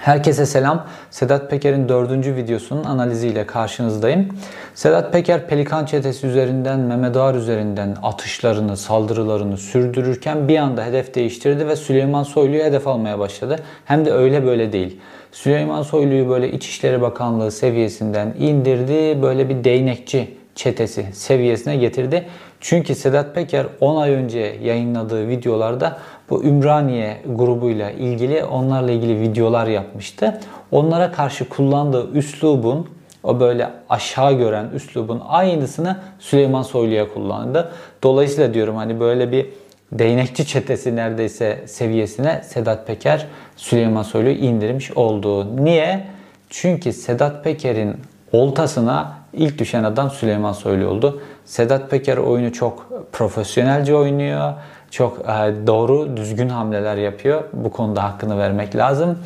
Herkese selam. Sedat Peker'in dördüncü videosunun analiziyle karşınızdayım. Sedat Peker Pelikan Çetesi üzerinden, Mehmet Ağar üzerinden atışlarını, saldırılarını sürdürürken bir anda hedef değiştirdi ve Süleyman Soylu'yu hedef almaya başladı. Hem de öyle böyle değil. Süleyman Soylu'yu böyle İçişleri Bakanlığı seviyesinden indirdi. Böyle bir değnekçi çetesi seviyesine getirdi. Çünkü Sedat Peker 10 ay önce yayınladığı videolarda bu Ümraniye grubuyla ilgili onlarla ilgili videolar yapmıştı. Onlara karşı kullandığı üslubun o böyle aşağı gören üslubun aynısını Süleyman Soylu'ya kullandı. Dolayısıyla diyorum hani böyle bir değnekçi çetesi neredeyse seviyesine Sedat Peker Süleyman Soylu'yu indirmiş oldu. Niye? Çünkü Sedat Peker'in oltasına ilk düşen adam Süleyman Soylu oldu. Sedat Peker oyunu çok profesyonelce oynuyor. Çok e, doğru, düzgün hamleler yapıyor. Bu konuda hakkını vermek lazım.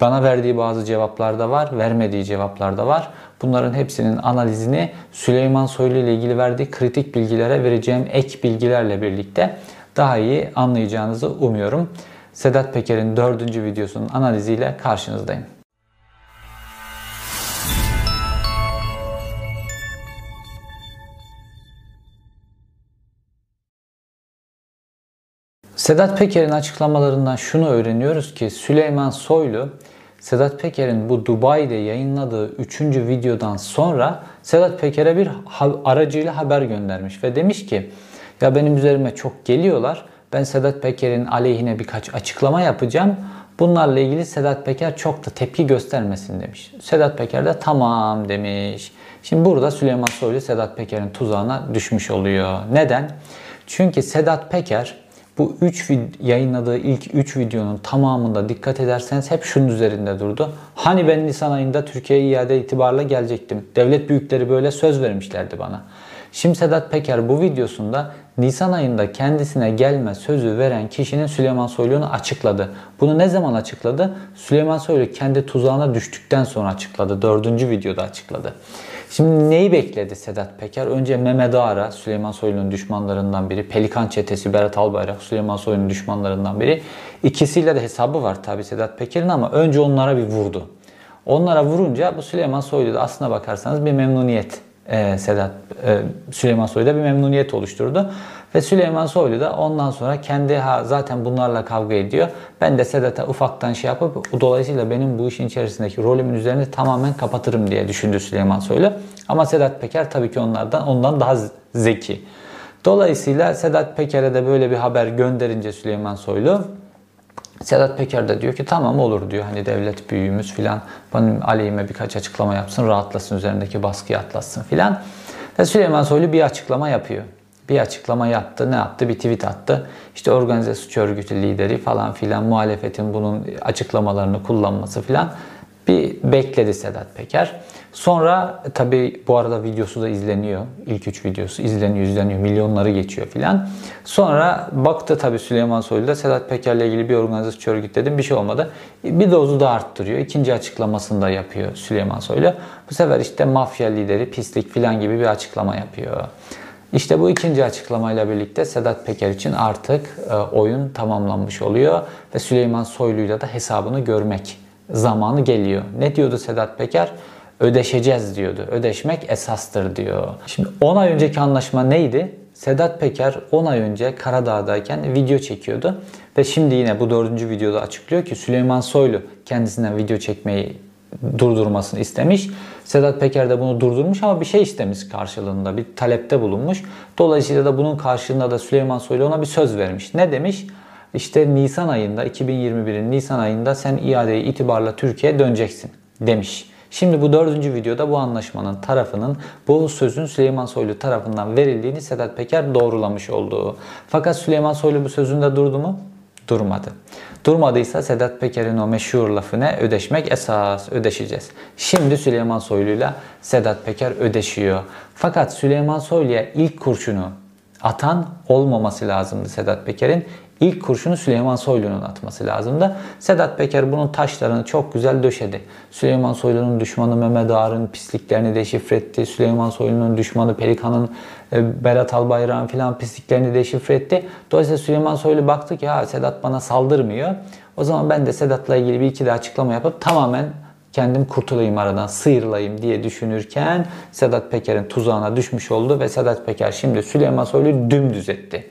Bana verdiği bazı cevaplar da var, vermediği cevaplar da var. Bunların hepsinin analizini Süleyman Soylu ile ilgili verdiği kritik bilgilere vereceğim ek bilgilerle birlikte daha iyi anlayacağınızı umuyorum. Sedat Peker'in dördüncü videosunun analiziyle karşınızdayım. Sedat Peker'in açıklamalarından şunu öğreniyoruz ki Süleyman Soylu Sedat Peker'in bu Dubai'de yayınladığı 3. videodan sonra Sedat Peker'e bir aracıyla haber göndermiş ve demiş ki ya benim üzerime çok geliyorlar. Ben Sedat Peker'in aleyhine birkaç açıklama yapacağım. Bunlarla ilgili Sedat Peker çok da tepki göstermesin demiş. Sedat Peker de tamam demiş. Şimdi burada Süleyman Soylu Sedat Peker'in tuzağına düşmüş oluyor. Neden? Çünkü Sedat Peker bu 3 yayınladığı ilk 3 videonun tamamında dikkat ederseniz hep şunun üzerinde durdu. Hani ben Nisan ayında Türkiye'ye iade itibarla gelecektim. Devlet büyükleri böyle söz vermişlerdi bana. Şimdi Sedat Peker bu videosunda Nisan ayında kendisine gelme sözü veren kişinin Süleyman Soylu'nu açıkladı. Bunu ne zaman açıkladı? Süleyman Soylu kendi tuzağına düştükten sonra açıkladı. Dördüncü videoda açıkladı. Şimdi neyi bekledi Sedat Peker? Önce Mehmet Ağar'a, Süleyman Soylu'nun düşmanlarından biri. Pelikan Çetesi, Berat Albayrak, Süleyman Soylu'nun düşmanlarından biri. İkisiyle de hesabı var tabi Sedat Peker'in ama önce onlara bir vurdu. Onlara vurunca bu Süleyman Soylu'da aslına bakarsanız bir memnuniyet e, Sedat e, Süleyman Soylu'da bir memnuniyet oluşturdu. Ve Süleyman Soylu da ondan sonra kendi ha zaten bunlarla kavga ediyor. Ben de Sedat'a ufaktan şey yapıp dolayısıyla benim bu işin içerisindeki rolümün üzerine tamamen kapatırım diye düşündü Süleyman Soylu. Ama Sedat Peker tabii ki onlardan ondan daha zeki. Dolayısıyla Sedat Peker'e de böyle bir haber gönderince Süleyman Soylu Sedat Peker de diyor ki tamam olur diyor. Hani devlet büyüğümüz filan benim aleyhime birkaç açıklama yapsın, rahatlasın, üzerindeki baskıyı atlasın filan. Ve Süleyman Soylu bir açıklama yapıyor. Bir açıklama yaptı. Ne yaptı? Bir tweet attı. İşte organize suç örgütü lideri falan filan muhalefetin bunun açıklamalarını kullanması filan bir bekledi Sedat Peker. Sonra tabi bu arada videosu da izleniyor. İlk üç videosu izleniyor, izleniyor. Milyonları geçiyor filan. Sonra baktı tabi Süleyman Soylu da Sedat Peker'le ilgili bir organizasyon örgütledim. Bir şey olmadı. Bir dozu da arttırıyor. İkinci açıklamasını da yapıyor Süleyman Soylu. Bu sefer işte mafya lideri, pislik filan gibi bir açıklama yapıyor. İşte bu ikinci açıklamayla birlikte Sedat Peker için artık e, oyun tamamlanmış oluyor ve Süleyman Soylu'yla da hesabını görmek zamanı geliyor. Ne diyordu Sedat Peker? Ödeşeceğiz diyordu. Ödeşmek esastır diyor. Şimdi 10 ay önceki anlaşma neydi? Sedat Peker 10 ay önce Karadağ'dayken video çekiyordu. Ve şimdi yine bu dördüncü videoda açıklıyor ki Süleyman Soylu kendisinden video çekmeyi durdurmasını istemiş. Sedat Peker de bunu durdurmuş ama bir şey istemiş karşılığında. Bir talepte bulunmuş. Dolayısıyla da bunun karşılığında da Süleyman Soylu ona bir söz vermiş. Ne demiş? İşte Nisan ayında 2021'in Nisan ayında sen iadeyi itibarla Türkiye'ye döneceksin demiş. Şimdi bu dördüncü videoda bu anlaşmanın tarafının bu sözün Süleyman Soylu tarafından verildiğini Sedat Peker doğrulamış olduğu. Fakat Süleyman Soylu bu sözünde durdu mu? Durmadı. Durmadıysa Sedat Peker'in o meşhur lafı ne? Ödeşmek esas, ödeşeceğiz. Şimdi Süleyman Soylu'yla Sedat Peker ödeşiyor. Fakat Süleyman Soylu'ya ilk kurşunu atan olmaması lazımdı Sedat Peker'in. İlk kurşunu Süleyman Soylu'nun atması lazımdı. Sedat Peker bunun taşlarını çok güzel döşedi. Süleyman Soylu'nun düşmanı Mehmet Ağar'ın pisliklerini deşifre etti. Süleyman Soylu'nun düşmanı Pelikan'ın e, Berat Albayrak'ın filan pisliklerini deşifre etti. Dolayısıyla Süleyman Soylu baktı ki ha Sedat bana saldırmıyor. O zaman ben de Sedat'la ilgili bir iki de açıklama yapıp tamamen kendim kurtulayım aradan, sıyrılayım diye düşünürken Sedat Peker'in tuzağına düşmüş oldu ve Sedat Peker şimdi Süleyman Soylu'yu dümdüz etti.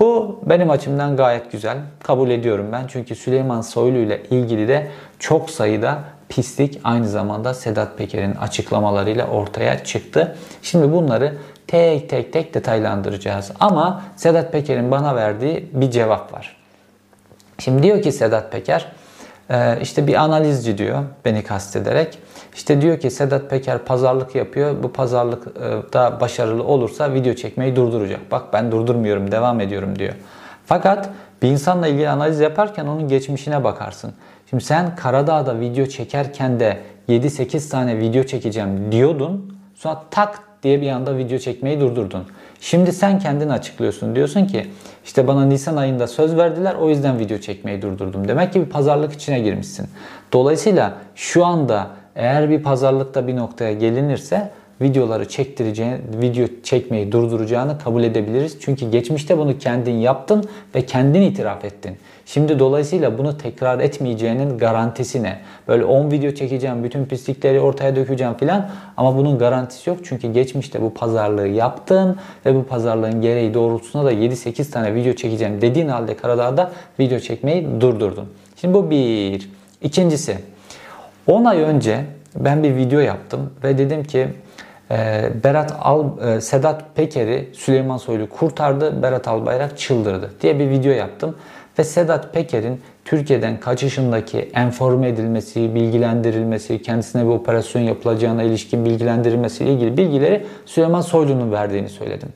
Bu benim açımdan gayet güzel. Kabul ediyorum ben. Çünkü Süleyman Soylu ile ilgili de çok sayıda pislik aynı zamanda Sedat Peker'in açıklamalarıyla ortaya çıktı. Şimdi bunları tek tek tek detaylandıracağız. Ama Sedat Peker'in bana verdiği bir cevap var. Şimdi diyor ki Sedat Peker, e, işte bir analizci diyor beni kastederek. İşte diyor ki Sedat Peker pazarlık yapıyor. Bu pazarlıkta başarılı olursa video çekmeyi durduracak. Bak ben durdurmuyorum, devam ediyorum diyor. Fakat bir insanla ilgili analiz yaparken onun geçmişine bakarsın. Şimdi sen Karadağ'da video çekerken de 7-8 tane video çekeceğim diyordun. Sonra tak diye bir anda video çekmeyi durdurdun. Şimdi sen kendin açıklıyorsun. Diyorsun ki işte bana Nisan ayında söz verdiler o yüzden video çekmeyi durdurdum. Demek ki bir pazarlık içine girmişsin. Dolayısıyla şu anda eğer bir pazarlıkta bir noktaya gelinirse videoları çektireceğini, video çekmeyi durduracağını kabul edebiliriz. Çünkü geçmişte bunu kendin yaptın ve kendin itiraf ettin. Şimdi dolayısıyla bunu tekrar etmeyeceğinin garantisi ne? Böyle 10 video çekeceğim, bütün pislikleri ortaya dökeceğim filan ama bunun garantisi yok. Çünkü geçmişte bu pazarlığı yaptın ve bu pazarlığın gereği doğrultusunda da 7-8 tane video çekeceğim dediğin halde Karadağ'da video çekmeyi durdurdun. Şimdi bu bir. İkincisi 10 ay önce ben bir video yaptım ve dedim ki e, Berat Al, e, Sedat Peker'i Süleyman Soylu kurtardı, Berat Albayrak çıldırdı diye bir video yaptım. Ve Sedat Peker'in Türkiye'den kaçışındaki enforme edilmesi, bilgilendirilmesi, kendisine bir operasyon yapılacağına ilişkin bilgilendirilmesiyle ilgili bilgileri Süleyman Soylu'nun verdiğini söyledim.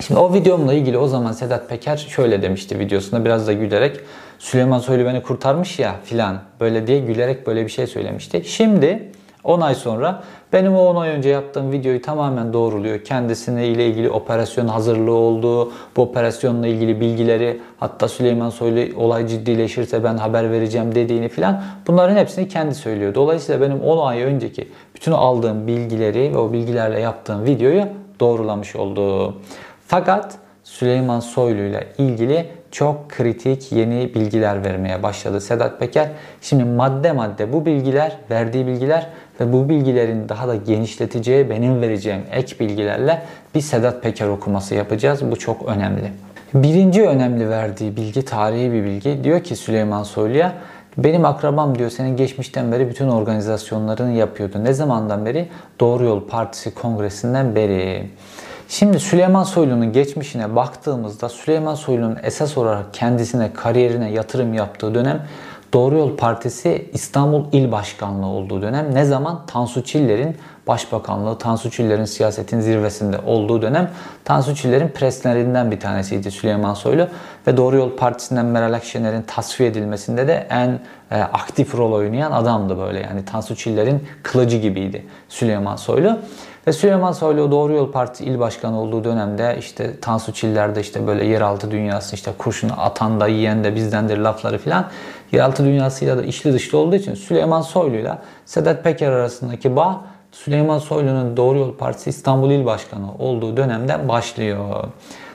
Şimdi o videomla ilgili o zaman Sedat Peker şöyle demişti videosunda biraz da gülerek Süleyman Soylu beni kurtarmış ya filan böyle diye gülerek böyle bir şey söylemişti. Şimdi 10 ay sonra benim o 10 ay önce yaptığım videoyu tamamen doğruluyor. Kendisine ile ilgili operasyon hazırlığı olduğu, bu operasyonla ilgili bilgileri hatta Süleyman Soylu olay ciddileşirse ben haber vereceğim dediğini filan bunların hepsini kendi söylüyor. Dolayısıyla benim 10 ay önceki bütün aldığım bilgileri ve o bilgilerle yaptığım videoyu doğrulamış oldu. Fakat Süleyman Soylu ile ilgili çok kritik yeni bilgiler vermeye başladı Sedat Peker. Şimdi madde madde bu bilgiler, verdiği bilgiler ve bu bilgilerin daha da genişleteceği benim vereceğim ek bilgilerle bir Sedat Peker okuması yapacağız. Bu çok önemli. Birinci önemli verdiği bilgi tarihi bir bilgi. Diyor ki Süleyman Soylu'ya benim akrabam diyor senin geçmişten beri bütün organizasyonlarını yapıyordu. Ne zamandan beri? Doğru Yol Partisi kongresinden beri. Şimdi Süleyman Soylu'nun geçmişine baktığımızda Süleyman Soylu'nun esas olarak kendisine, kariyerine yatırım yaptığı dönem Doğru Yol Partisi İstanbul İl Başkanlığı olduğu dönem ne zaman? Tansu Çiller'in başbakanlığı, Tansu Çiller'in siyasetin zirvesinde olduğu dönem Tansu Çiller'in preslerinden bir tanesiydi Süleyman Soylu ve Doğru Yol Partisi'nden Meral Akşener'in tasfiye edilmesinde de en e, aktif rol oynayan adamdı böyle. Yani Tansu Çiller'in kılıcı gibiydi Süleyman Soylu. Ve Süleyman Soylu Doğru Yol Partisi il başkanı olduğu dönemde işte Tansu Çiller'de işte böyle yeraltı dünyası işte kurşunu atan da yiyen de bizdendir lafları filan yeraltı dünyasıyla da içli dışlı olduğu için Süleyman Soylu'yla Sedat Peker arasındaki bağ Süleyman Soylu'nun Doğru Yol Partisi İstanbul İl Başkanı olduğu dönemden başlıyor.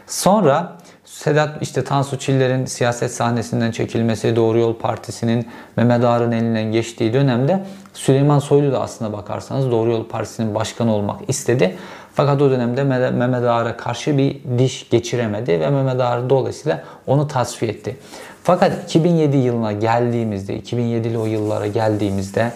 Sonra Sedat işte Tansu Çiller'in siyaset sahnesinden çekilmesi, Doğru Yol Partisi'nin Mehmet Ağar'ın elinden geçtiği dönemde Süleyman Soylu da aslında bakarsanız Doğru Yol Partisi'nin başkanı olmak istedi. Fakat o dönemde Mehmet Ağar'a karşı bir diş geçiremedi ve Mehmet Ağar dolayısıyla onu tasfiye etti. Fakat 2007 yılına geldiğimizde, 2007'li o yıllara geldiğimizde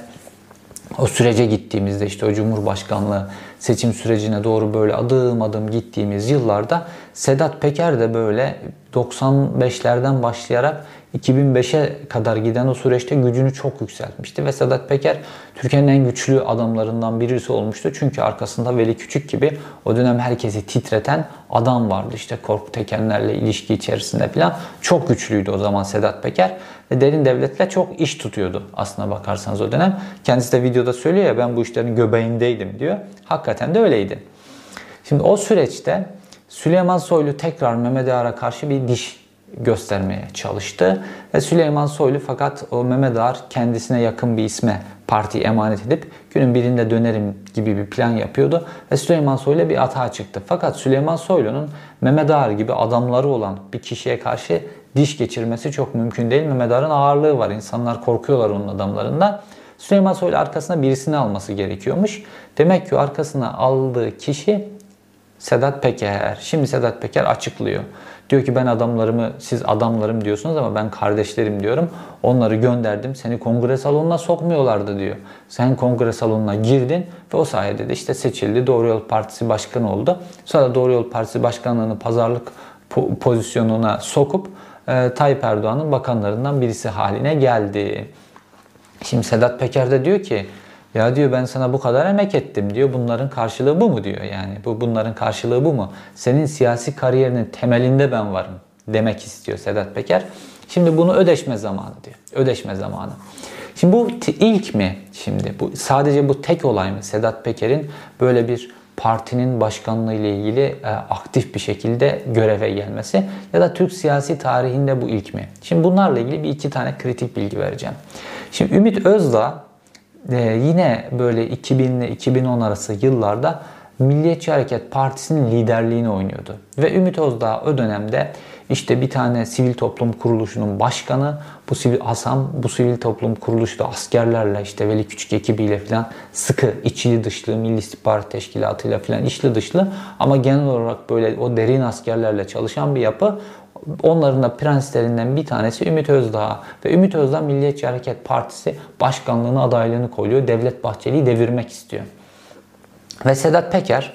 o sürece gittiğimizde işte o Cumhurbaşkanlığı seçim sürecine doğru böyle adım adım gittiğimiz yıllarda Sedat Peker de böyle 95'lerden başlayarak 2005'e kadar giden o süreçte gücünü çok yükseltmişti ve Sedat Peker Türkiye'nin en güçlü adamlarından birisi olmuştu. Çünkü arkasında Veli Küçük gibi o dönem herkesi titreten adam vardı. İşte Korkut Tekenler'le ilişki içerisinde falan çok güçlüydü o zaman Sedat Peker ve derin devletle çok iş tutuyordu aslına bakarsanız o dönem. Kendisi de videoda söylüyor ya ben bu işlerin göbeğindeydim diyor. Hakikaten de öyleydi. Şimdi o süreçte Süleyman Soylu tekrar Mehmet Ağar'a karşı bir diş göstermeye çalıştı. Ve Süleyman Soylu fakat o Mehmet Ağar kendisine yakın bir isme partiyi emanet edip günün birinde dönerim gibi bir plan yapıyordu. Ve Süleyman Soylu bir atağa çıktı. Fakat Süleyman Soylu'nun Mehmet Ağar gibi adamları olan bir kişiye karşı diş geçirmesi çok mümkün değil. Mehmet Ağar'ın ağırlığı var. İnsanlar korkuyorlar onun adamlarından. Süleyman Soylu arkasına birisini alması gerekiyormuş. Demek ki arkasına aldığı kişi Sedat Peker. Şimdi Sedat Peker açıklıyor. Diyor ki ben adamlarımı siz adamlarım diyorsunuz ama ben kardeşlerim diyorum. Onları gönderdim. Seni kongre salonuna sokmuyorlardı diyor. Sen kongre salonuna girdin ve o sayede de işte seçildi. Doğru Yol Partisi başkanı oldu. Sonra Doğru Yol Partisi başkanlığını pazarlık pozisyonuna sokup e, Tayyip Erdoğan'ın bakanlarından birisi haline geldi. Şimdi Sedat Peker de diyor ki ya diyor ben sana bu kadar emek ettim diyor. Bunların karşılığı bu mu diyor yani. Bu bunların karşılığı bu mu? Senin siyasi kariyerinin temelinde ben varım demek istiyor Sedat Peker. Şimdi bunu ödeşme zamanı diyor. Ödeşme zamanı. Şimdi bu ilk mi şimdi? Bu sadece bu tek olay mı? Sedat Peker'in böyle bir partinin başkanlığı ile ilgili e, aktif bir şekilde göreve gelmesi ya da Türk siyasi tarihinde bu ilk mi? Şimdi bunlarla ilgili bir iki tane kritik bilgi vereceğim. Şimdi Ümit Özdağ e, yine böyle 2000 ile 2010 arası yıllarda Milliyetçi Hareket Partisi'nin liderliğini oynuyordu. Ve Ümit Özdağ o dönemde işte bir tane sivil toplum kuruluşunun başkanı bu sivil Hasan bu sivil toplum kuruluşu da askerlerle işte Veli Küçük ekibiyle falan sıkı içli dışlı Milli İstihbarat Teşkilatı'yla falan içli dışlı ama genel olarak böyle o derin askerlerle çalışan bir yapı. Onların da prenslerinden bir tanesi Ümit Özdağ ve Ümit Özdağ Milliyetçi Hareket Partisi başkanlığına adaylığını koyuyor. Devlet Bahçeli'yi devirmek istiyor. Ve Sedat Peker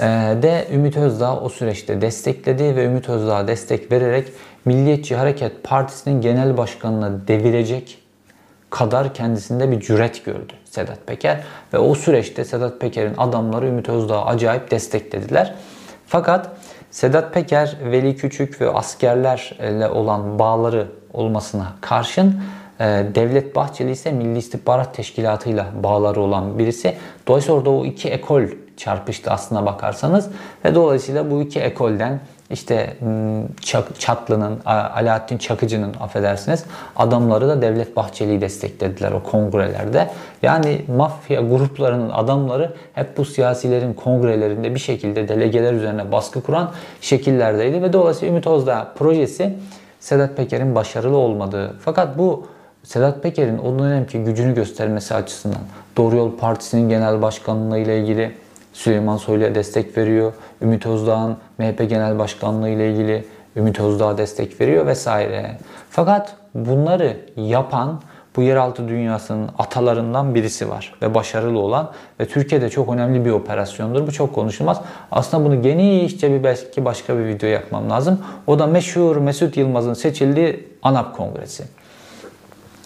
e, de Ümit Özdağ o süreçte destekledi ve Ümit Özdağ'a destek vererek Milliyetçi Hareket Partisi'nin genel başkanını devirecek kadar kendisinde bir cüret gördü Sedat Peker. Ve o süreçte Sedat Peker'in adamları Ümit Özdağ'ı acayip desteklediler. Fakat Sedat Peker, Veli Küçük ve askerlerle olan bağları olmasına karşın e, Devlet Bahçeli ise Milli İstihbarat Teşkilatı ile bağları olan birisi. Dolayısıyla orada o iki ekol çarpıştı aslına bakarsanız ve dolayısıyla bu iki ekolden işte Çatlı'nın, Alaaddin Çakıcı'nın affedersiniz adamları da Devlet Bahçeli'yi desteklediler o kongrelerde. Yani mafya gruplarının adamları hep bu siyasilerin kongrelerinde bir şekilde delegeler üzerine baskı kuran şekillerdeydi ve dolayısıyla Ümit Özdağ projesi Sedat Peker'in başarılı olmadığı fakat bu Sedat Peker'in o dönemki gücünü göstermesi açısından Doğru Yol Partisi'nin genel başkanlığı ile ilgili Süleyman Soylu'ya destek veriyor. Ümit Özdağ'ın MHP Genel Başkanlığı ile ilgili Ümit Özdağ'a destek veriyor vesaire. Fakat bunları yapan bu yeraltı dünyasının atalarından birisi var ve başarılı olan ve Türkiye'de çok önemli bir operasyondur. Bu çok konuşulmaz. Aslında bunu genişçe bir belki başka bir video yapmam lazım. O da meşhur Mesut Yılmaz'ın seçildiği ANAP Kongresi.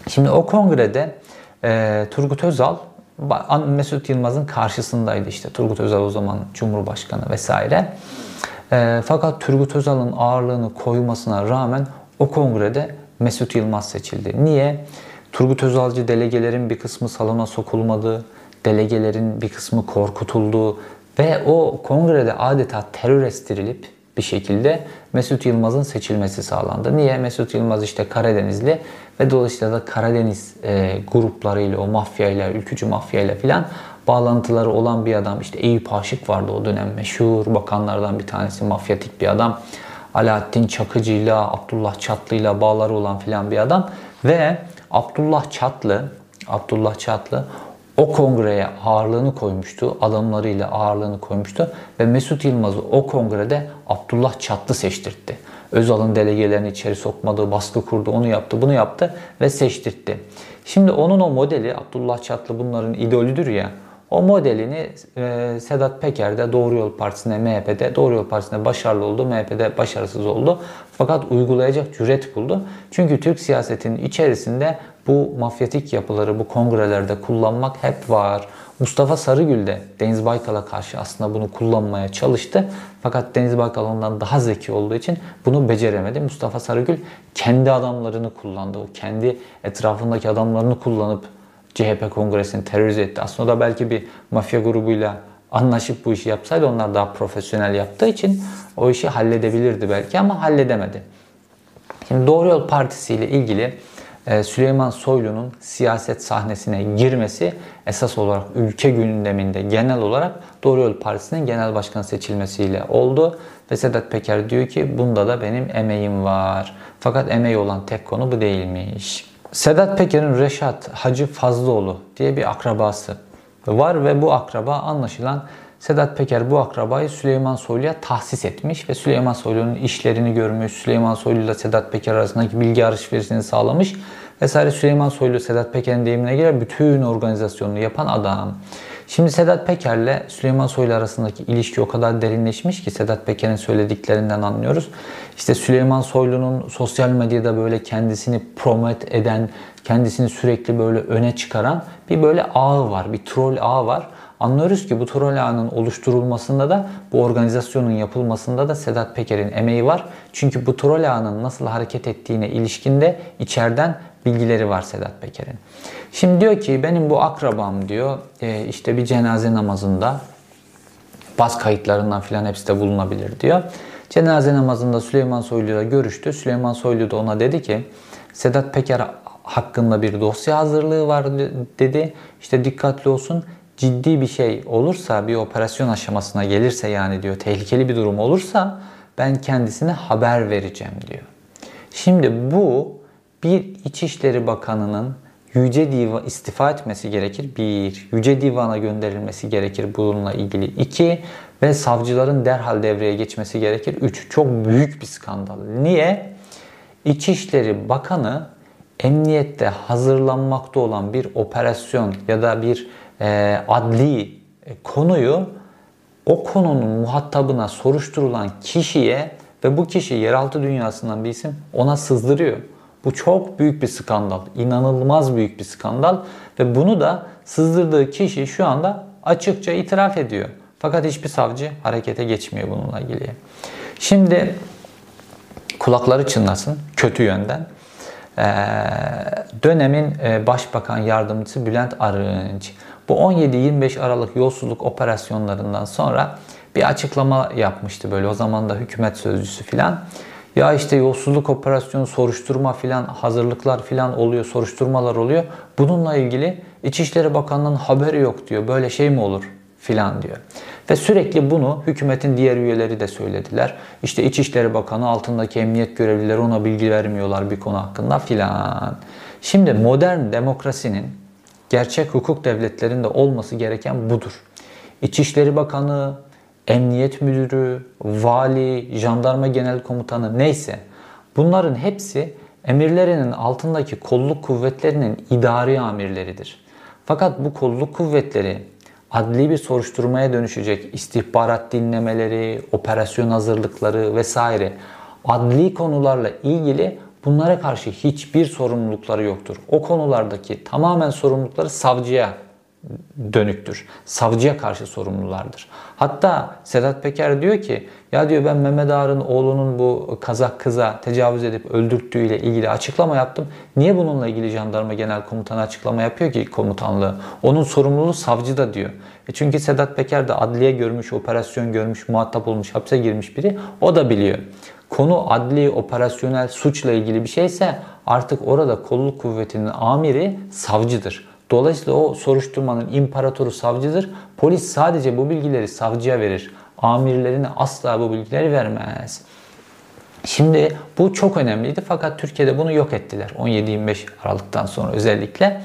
Şimdi o kongrede e, Turgut Özal Mesut Yılmaz'ın karşısındaydı işte. Turgut Özal o zaman Cumhurbaşkanı vesaire. E, fakat Turgut Özal'ın ağırlığını koymasına rağmen o kongrede Mesut Yılmaz seçildi. Niye? Turgut Özalcı delegelerin bir kısmı salona sokulmadı, delegelerin bir kısmı korkutuldu ve o kongrede adeta terör estirilip bir şekilde Mesut Yılmaz'ın seçilmesi sağlandı. Niye? Mesut Yılmaz işte Karadenizli ve dolayısıyla da Karadeniz e, gruplarıyla, o mafyayla, ülkücü mafyayla filan bağlantıları olan bir adam. İşte Eyüp Aşık vardı o dönem meşhur bakanlardan bir tanesi, mafyatik bir adam. Alaaddin Çakıcı'yla, Abdullah Çatlı'yla bağları olan filan bir adam. Ve Abdullah Çatlı, Abdullah Çatlı o kongreye ağırlığını koymuştu. Adamlarıyla ağırlığını koymuştu. Ve Mesut Yılmaz'ı o kongrede Abdullah Çatlı seçtirtti. Özal'ın delegelerini içeri sokmadı, baskı kurdu, onu yaptı, bunu yaptı ve seçtirtti. Şimdi onun o modeli, Abdullah Çatlı bunların idolüdür ya, o modelini e, Sedat Peker de Doğru Yol Partisi'ne, MHP'de, Doğru Yol Partisi'ne başarılı oldu, MHP'de başarısız oldu. Fakat uygulayacak cüret buldu. Çünkü Türk siyasetinin içerisinde bu mafyatik yapıları bu kongrelerde kullanmak hep var. Mustafa Sarıgül de Deniz Baykal'a karşı aslında bunu kullanmaya çalıştı. Fakat Deniz Baykal ondan daha zeki olduğu için bunu beceremedi. Mustafa Sarıgül kendi adamlarını kullandı. O kendi etrafındaki adamlarını kullanıp CHP kongresini terörize etti. Aslında da belki bir mafya grubuyla anlaşıp bu işi yapsaydı onlar daha profesyonel yaptığı için o işi halledebilirdi belki ama halledemedi. Şimdi Doğru Yol Partisi ile ilgili Süleyman Soylu'nun siyaset sahnesine girmesi esas olarak ülke gündeminde genel olarak Doğru Yol Partisi'nin genel başkanı seçilmesiyle oldu. Ve Sedat Peker diyor ki bunda da benim emeğim var. Fakat emeği olan tek konu bu değilmiş. Sedat Peker'in Reşat Hacı Fazlıoğlu diye bir akrabası var ve bu akraba anlaşılan Sedat Peker bu akrabayı Süleyman Soylu'ya tahsis etmiş ve Süleyman Soylu'nun işlerini görmüş, Süleyman Soylu ile Sedat Peker arasındaki bilgi alışverişini sağlamış vesaire. Süleyman Soylu Sedat Peker'in deyimine göre bütün organizasyonunu yapan adam. Şimdi Sedat Peker'le Süleyman Soylu arasındaki ilişki o kadar derinleşmiş ki Sedat Peker'in söylediklerinden anlıyoruz. İşte Süleyman Soylu'nun sosyal medyada böyle kendisini promote eden, kendisini sürekli böyle öne çıkaran bir böyle ağı var, bir troll ağı var. Anlıyoruz ki bu troll ağının oluşturulmasında da bu organizasyonun yapılmasında da Sedat Peker'in emeği var. Çünkü bu troll ağının nasıl hareket ettiğine ilişkinde içeriden bilgileri var Sedat Peker'in. Şimdi diyor ki benim bu akrabam diyor e, işte bir cenaze namazında bas kayıtlarından filan hepsi de bulunabilir diyor. Cenaze namazında Süleyman Soylu ile görüştü. Süleyman Soylu da ona dedi ki Sedat Peker hakkında bir dosya hazırlığı var dedi. İşte dikkatli olsun ciddi bir şey olursa bir operasyon aşamasına gelirse yani diyor tehlikeli bir durum olursa ben kendisine haber vereceğim diyor. Şimdi bu bir İçişleri Bakanı'nın Yüce Divan istifa etmesi gerekir. Bir, Yüce Divan'a gönderilmesi gerekir bununla ilgili. iki ve savcıların derhal devreye geçmesi gerekir. Üç, çok büyük bir skandal. Niye? İçişleri Bakanı emniyette hazırlanmakta olan bir operasyon ya da bir e, adli e, konuyu o konunun muhatabına soruşturulan kişiye ve bu kişi yeraltı dünyasından bir isim ona sızdırıyor. Bu çok büyük bir skandal. inanılmaz büyük bir skandal ve bunu da sızdırdığı kişi şu anda açıkça itiraf ediyor. Fakat hiçbir savcı harekete geçmiyor bununla ilgili. Şimdi kulakları çınlasın kötü yönden. Ee, dönemin e, başbakan yardımcısı Bülent Arınç bu 17-25 Aralık yolsuzluk operasyonlarından sonra bir açıklama yapmıştı böyle o zaman da hükümet sözcüsü filan. Ya işte yolsuzluk operasyonu soruşturma filan hazırlıklar filan oluyor, soruşturmalar oluyor. Bununla ilgili İçişleri Bakanlığı'nın haberi yok diyor. Böyle şey mi olur filan diyor. Ve sürekli bunu hükümetin diğer üyeleri de söylediler. İşte İçişleri Bakanı altındaki emniyet görevlileri ona bilgi vermiyorlar bir konu hakkında filan. Şimdi modern demokrasinin gerçek hukuk devletlerinde olması gereken budur. İçişleri Bakanı, Emniyet Müdürü, Vali, Jandarma Genel Komutanı neyse bunların hepsi emirlerinin altındaki kolluk kuvvetlerinin idari amirleridir. Fakat bu kolluk kuvvetleri adli bir soruşturmaya dönüşecek istihbarat dinlemeleri, operasyon hazırlıkları vesaire adli konularla ilgili bunlara karşı hiçbir sorumlulukları yoktur. O konulardaki tamamen sorumlulukları savcıya dönüktür. Savcıya karşı sorumlulardır. Hatta Sedat Peker diyor ki ya diyor ben Mehmet Ağar'ın oğlunun bu Kazak kıza tecavüz edip öldürttüğüyle ilgili açıklama yaptım. Niye bununla ilgili jandarma genel komutanı açıklama yapıyor ki komutanlığı? Onun sorumluluğu savcı da diyor. E çünkü Sedat Peker de adliye görmüş, operasyon görmüş, muhatap olmuş, hapse girmiş biri. O da biliyor. Konu adli, operasyonel suçla ilgili bir şeyse artık orada kolluk kuvvetinin amiri savcıdır. Dolayısıyla o soruşturmanın imparatoru savcıdır. Polis sadece bu bilgileri savcıya verir. Amirlerine asla bu bilgileri vermez. Şimdi bu çok önemliydi fakat Türkiye'de bunu yok ettiler 17-25 Aralık'tan sonra özellikle.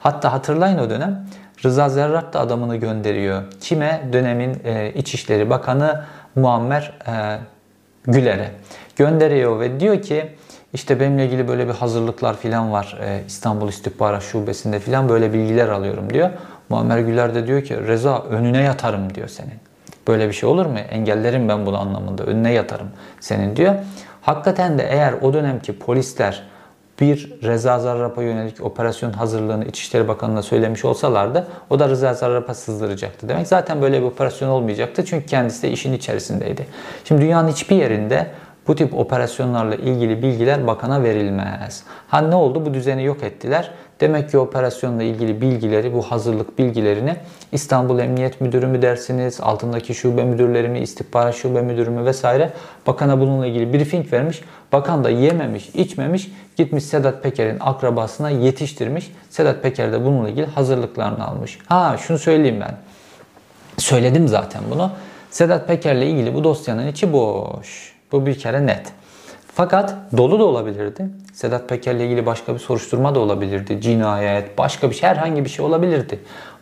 Hatta hatırlayın o dönem Rıza Zerrat da adamını gönderiyor. Kime? Dönemin e, İçişleri Bakanı Muammer e, Güler'e gönderiyor ve diyor ki işte benimle ilgili böyle bir hazırlıklar filan var e, İstanbul İstihbarat Şubesi'nde filan böyle bilgiler alıyorum diyor. Muammer Güler de diyor ki Reza önüne yatarım diyor senin. Böyle bir şey olur mu? Engellerim ben bunu anlamında. Önüne yatarım senin diyor. Hakikaten de eğer o dönemki polisler bir Reza Zarrab'a yönelik operasyon hazırlığını İçişleri Bakanı'na söylemiş olsalardı o da Reza Zarrab'a sızdıracaktı. Demek zaten böyle bir operasyon olmayacaktı çünkü kendisi de işin içerisindeydi. Şimdi dünyanın hiçbir yerinde bu tip operasyonlarla ilgili bilgiler bakana verilmez. Ha ne oldu? Bu düzeni yok ettiler. Demek ki operasyonla ilgili bilgileri, bu hazırlık bilgilerini İstanbul Emniyet Müdürü mü dersiniz, altındaki şube müdürleri mi, istihbarat şube müdürü mü vesaire bakana bununla ilgili briefing vermiş. Bakan da yememiş, içmemiş, gitmiş Sedat Peker'in akrabasına yetiştirmiş. Sedat Peker de bununla ilgili hazırlıklarını almış. Ha şunu söyleyeyim ben. Söyledim zaten bunu. Sedat Peker'le ilgili bu dosyanın içi boş. Bu bir kere net. Fakat dolu da olabilirdi. Sedat Peker'le ilgili başka bir soruşturma da olabilirdi. Cinayet, başka bir şey, herhangi bir şey olabilirdi.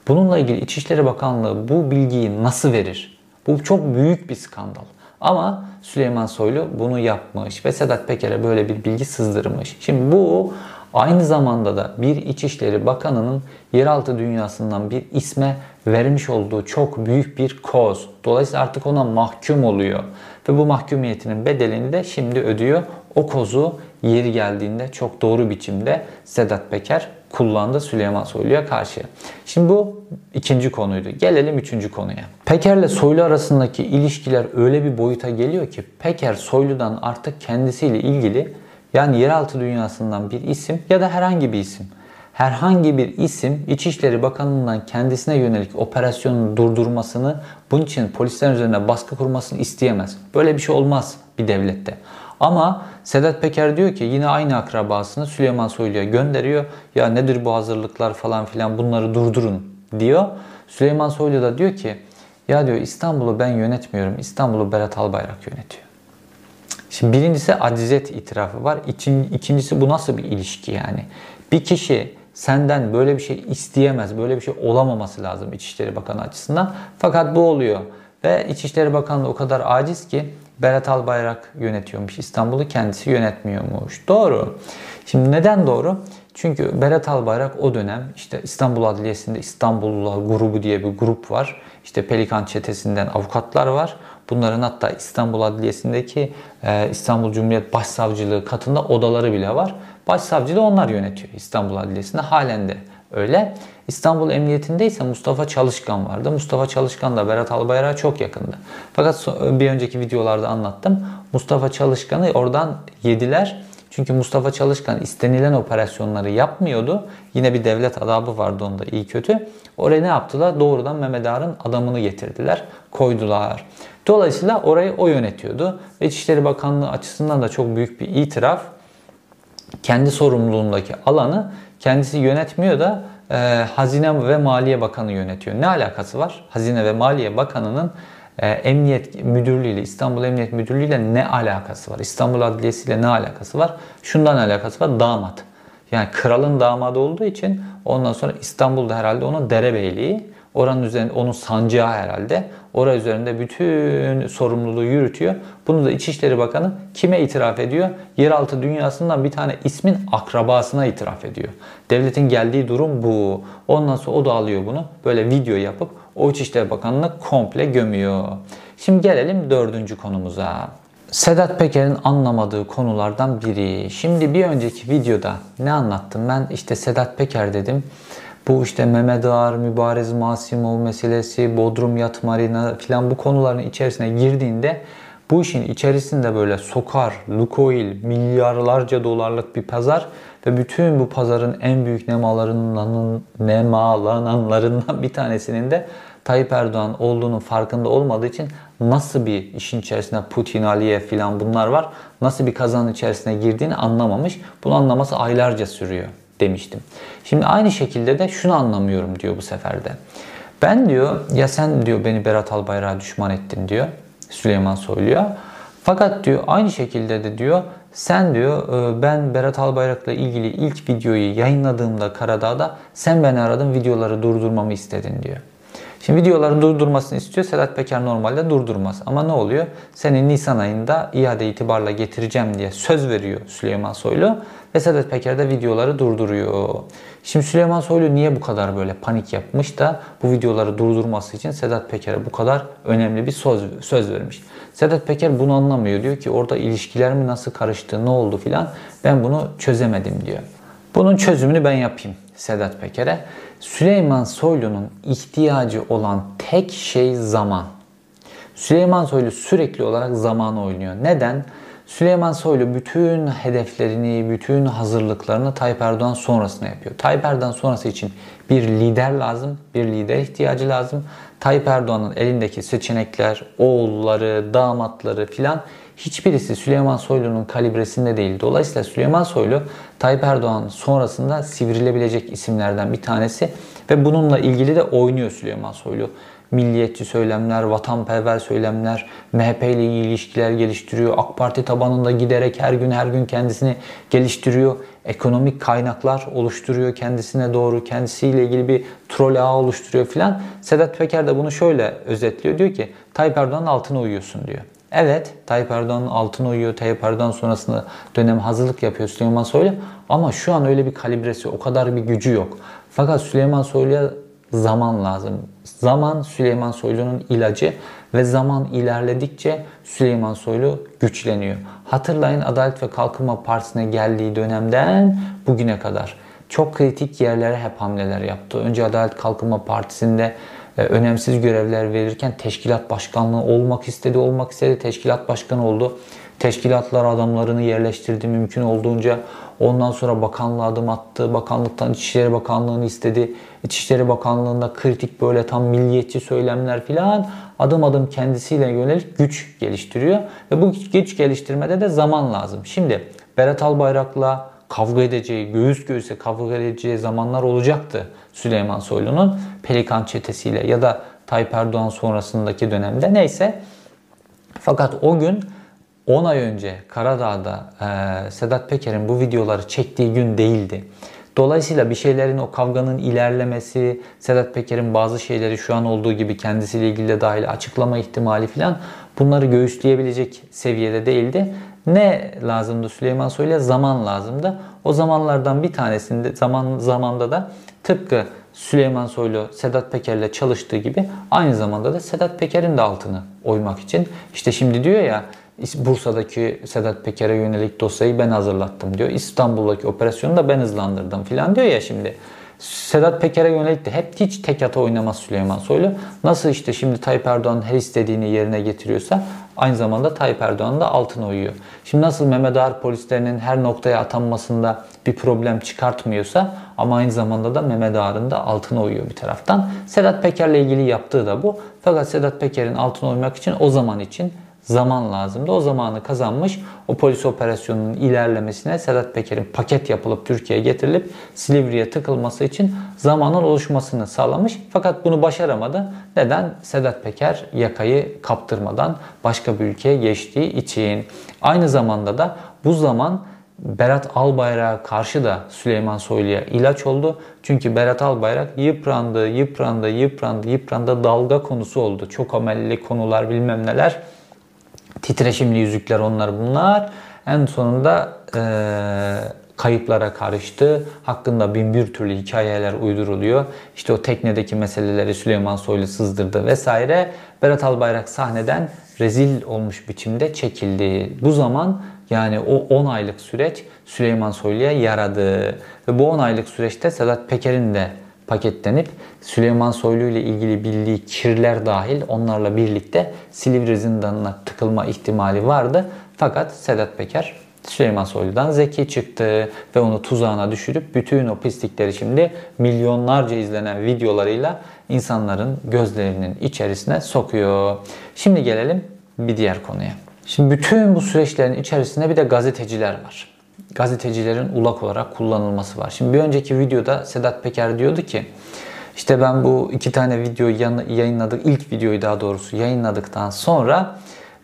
Bununla ilgili İçişleri Bakanlığı bu bilgiyi nasıl verir? Bu çok büyük bir skandal. Ama Süleyman Soylu bunu yapmış ve Sedat Peker'e böyle bir bilgi sızdırmış. Şimdi bu aynı zamanda da bir İçişleri Bakanı'nın yeraltı dünyasından bir isme vermiş olduğu çok büyük bir koz. Dolayısıyla artık ona mahkum oluyor. Ve bu mahkumiyetinin bedelini de şimdi ödüyor. O kozu yeri geldiğinde çok doğru biçimde Sedat Peker kullandı Süleyman Soylu'ya karşı. Şimdi bu ikinci konuydu. Gelelim üçüncü konuya. Peker'le Soylu arasındaki ilişkiler öyle bir boyuta geliyor ki Peker Soylu'dan artık kendisiyle ilgili yani yeraltı dünyasından bir isim ya da herhangi bir isim herhangi bir isim İçişleri Bakanlığı'ndan kendisine yönelik operasyonun durdurmasını, bunun için polislerin üzerine baskı kurmasını isteyemez. Böyle bir şey olmaz bir devlette. Ama Sedat Peker diyor ki yine aynı akrabasını Süleyman Soylu'ya gönderiyor. Ya nedir bu hazırlıklar falan filan bunları durdurun diyor. Süleyman Soylu da diyor ki ya diyor İstanbul'u ben yönetmiyorum. İstanbul'u Berat Albayrak yönetiyor. Şimdi birincisi acizet itirafı var. İkincisi bu nasıl bir ilişki yani? Bir kişi senden böyle bir şey isteyemez. Böyle bir şey olamaması lazım İçişleri Bakanı açısından. Fakat bu oluyor. Ve İçişleri Bakanlığı o kadar aciz ki Berat Albayrak yönetiyormuş İstanbul'u kendisi yönetmiyormuş. Doğru. Şimdi neden doğru? Çünkü Berat Albayrak o dönem işte İstanbul Adliyesi'nde İstanbullular grubu diye bir grup var. İşte Pelikan çetesinden avukatlar var. Bunların hatta İstanbul Adliyesi'ndeki e, İstanbul Cumhuriyet Başsavcılığı katında odaları bile var. Başsavcı da onlar yönetiyor İstanbul Adliyesi'nde halen de öyle. İstanbul Emniyetinde ise Mustafa Çalışkan vardı. Mustafa Çalışkan da Berat Albayrak'a çok yakındı. Fakat bir önceki videolarda anlattım. Mustafa Çalışkan'ı oradan yediler. Çünkü Mustafa Çalışkan istenilen operasyonları yapmıyordu. Yine bir devlet adabı vardı onda iyi kötü. Oraya ne yaptılar? Doğrudan Mehmet Ağar'ın adamını getirdiler, koydular. Dolayısıyla orayı o yönetiyordu. Ve İçişleri Bakanlığı açısından da çok büyük bir itiraf. Kendi sorumluluğundaki alanı kendisi yönetmiyor da e, Hazine ve Maliye Bakanı yönetiyor. Ne alakası var? Hazine ve Maliye Bakanı'nın e, Emniyet Müdürlüğü ile İstanbul Emniyet Müdürlüğü ile ne alakası var? İstanbul Adliyesi ile ne alakası var? Şundan alakası var. Damat. Yani kralın damadı olduğu için ondan sonra İstanbul'da herhalde onun derebeyliği. Oranın üzerinde onun sancağı herhalde. Ora üzerinde bütün sorumluluğu yürütüyor. Bunu da İçişleri Bakanı kime itiraf ediyor? Yeraltı dünyasından bir tane ismin akrabasına itiraf ediyor. Devletin geldiği durum bu. Ondan sonra o da alıyor bunu. Böyle video yapıp o İçişleri Bakanı'nı komple gömüyor. Şimdi gelelim dördüncü konumuza. Sedat Peker'in anlamadığı konulardan biri. Şimdi bir önceki videoda ne anlattım? Ben işte Sedat Peker dedim. Bu işte Mehmet Ağar, Mübarez Masimov meselesi, Bodrum Yat Marina filan bu konuların içerisine girdiğinde bu işin içerisinde böyle sokar, Lukoil, milyarlarca dolarlık bir pazar ve bütün bu pazarın en büyük nemalarından, nemalananlarından bir tanesinin de Tayyip Erdoğan olduğunun farkında olmadığı için nasıl bir işin içerisinde Putin, Aliyev filan bunlar var. Nasıl bir kazanın içerisine girdiğini anlamamış. Bunu anlaması aylarca sürüyor demiştim. Şimdi aynı şekilde de şunu anlamıyorum diyor bu seferde. Ben diyor ya sen diyor beni Berat Albayrak'a düşman ettin diyor Süleyman Soylu'ya. Fakat diyor aynı şekilde de diyor sen diyor e, ben Berat Albayrak'la ilgili ilk videoyu yayınladığımda Karadağ'da sen beni aradın videoları durdurmamı istedin diyor. Şimdi videoların durdurmasını istiyor. Sedat Peker normalde durdurmaz. Ama ne oluyor? Senin Nisan ayında iade itibarla getireceğim diye söz veriyor Süleyman Soylu. Ve Sedat Peker de videoları durduruyor. Şimdi Süleyman Soylu niye bu kadar böyle panik yapmış da bu videoları durdurması için Sedat Peker'e bu kadar önemli bir söz, söz vermiş. Sedat Peker bunu anlamıyor. Diyor ki orada ilişkiler mi nasıl karıştı, ne oldu filan ben bunu çözemedim diyor. Bunun çözümünü ben yapayım Sedat Peker'e. Süleyman Soylu'nun ihtiyacı olan tek şey zaman. Süleyman Soylu sürekli olarak zaman oynuyor. Neden? Süleyman Soylu bütün hedeflerini, bütün hazırlıklarını Tayyip Erdoğan sonrasına yapıyor. Tayyip Erdoğan sonrası için bir lider lazım, bir lider ihtiyacı lazım. Tayyip Erdoğan'ın elindeki seçenekler, oğulları, damatları filan hiçbirisi Süleyman Soylu'nun kalibresinde değil. Dolayısıyla Süleyman Soylu Tayyip Erdoğan sonrasında sivrilebilecek isimlerden bir tanesi ve bununla ilgili de oynuyor Süleyman Soylu milliyetçi söylemler, vatanperver söylemler, MHP ile iyi ilişkiler geliştiriyor. AK Parti tabanında giderek her gün her gün kendisini geliştiriyor. Ekonomik kaynaklar oluşturuyor kendisine doğru. Kendisiyle ilgili bir troll ağı oluşturuyor filan. Sedat Peker de bunu şöyle özetliyor. Diyor ki Tayyip Erdoğan'ın altına uyuyorsun diyor. Evet Tayyip Erdoğan'ın altına uyuyor. Tayyip Erdoğan sonrasında dönem hazırlık yapıyor Süleyman Soylu. Ama şu an öyle bir kalibresi, o kadar bir gücü yok. Fakat Süleyman Soylu'ya zaman lazım. Zaman Süleyman Soylu'nun ilacı ve zaman ilerledikçe Süleyman Soylu güçleniyor. Hatırlayın Adalet ve Kalkınma Partisi'ne geldiği dönemden bugüne kadar çok kritik yerlere hep hamleler yaptı. Önce Adalet Kalkınma Partisi'nde önemsiz görevler verirken teşkilat başkanlığı olmak istedi, olmak istedi. Teşkilat başkanı oldu. Teşkilatlar adamlarını yerleştirdi mümkün olduğunca. Ondan sonra bakanlığa adım attı. Bakanlıktan İçişleri Bakanlığı'nı istedi. İçişleri Bakanlığı'nda kritik böyle tam milliyetçi söylemler filan adım adım kendisiyle yönelik güç geliştiriyor. Ve bu güç geliştirmede de zaman lazım. Şimdi Berat Albayrak'la kavga edeceği, göğüs göğüse kavga edeceği zamanlar olacaktı Süleyman Soylu'nun Pelikan çetesiyle ya da Tayyip Erdoğan sonrasındaki dönemde neyse. Fakat o gün 10 ay önce Karadağ'da e, Sedat Peker'in bu videoları çektiği gün değildi. Dolayısıyla bir şeylerin o kavganın ilerlemesi, Sedat Peker'in bazı şeyleri şu an olduğu gibi kendisiyle ilgili de dahil açıklama ihtimali falan bunları göğüsleyebilecek seviyede değildi. Ne lazımdı Süleyman Soylu'ya? Zaman lazımdı. O zamanlardan bir tanesinde zaman zamanda da tıpkı Süleyman Soylu Sedat Peker'le çalıştığı gibi aynı zamanda da Sedat Peker'in de altını oymak için işte şimdi diyor ya Bursa'daki Sedat Peker'e yönelik dosyayı ben hazırlattım diyor. İstanbul'daki operasyonu da ben hızlandırdım filan diyor ya şimdi. Sedat Peker'e yönelik de hep hiç tek ata oynamaz Süleyman Soylu. Nasıl işte şimdi Tayyip Erdoğan her istediğini yerine getiriyorsa aynı zamanda Tayyip Erdoğan da altına uyuyor. Şimdi nasıl Mehmet Ağar polislerinin her noktaya atanmasında bir problem çıkartmıyorsa ama aynı zamanda da Mehmet Ağar'ın da altına uyuyor bir taraftan. Sedat Peker'le ilgili yaptığı da bu. Fakat Sedat Peker'in altına uymak için o zaman için zaman lazımdı. O zamanı kazanmış. O polis operasyonunun ilerlemesine Sedat Peker'in paket yapılıp Türkiye'ye getirilip Silivri'ye tıkılması için zamanın oluşmasını sağlamış. Fakat bunu başaramadı. Neden? Sedat Peker yakayı kaptırmadan başka bir ülkeye geçtiği için. Aynı zamanda da bu zaman Berat Albayrak'a karşı da Süleyman Soylu'ya ilaç oldu. Çünkü Berat Albayrak yıprandı, yıprandı, yıprandı, yıprandı dalga konusu oldu. Çok amelli konular bilmem neler titreşimli yüzükler onlar bunlar. En sonunda e, kayıplara karıştı. Hakkında bin bir türlü hikayeler uyduruluyor. İşte o teknedeki meseleleri Süleyman Soylu sızdırdı vesaire. Berat Albayrak sahneden rezil olmuş biçimde çekildi. Bu zaman yani o 10 aylık süreç Süleyman Soylu'ya yaradı. Ve bu 10 aylık süreçte Sedat Peker'in de paketlenip Süleyman Soylu ile ilgili bildiği kirler dahil onlarla birlikte Silivri zindanına tıkılma ihtimali vardı. Fakat Sedat Peker Süleyman Soylu'dan zeki çıktı ve onu tuzağına düşürüp bütün o pislikleri şimdi milyonlarca izlenen videolarıyla insanların gözlerinin içerisine sokuyor. Şimdi gelelim bir diğer konuya. Şimdi bütün bu süreçlerin içerisinde bir de gazeteciler var gazetecilerin ulak olarak kullanılması var. Şimdi bir önceki videoda Sedat Peker diyordu ki işte ben bu iki tane videoyu yayınladık, ilk videoyu daha doğrusu yayınladıktan sonra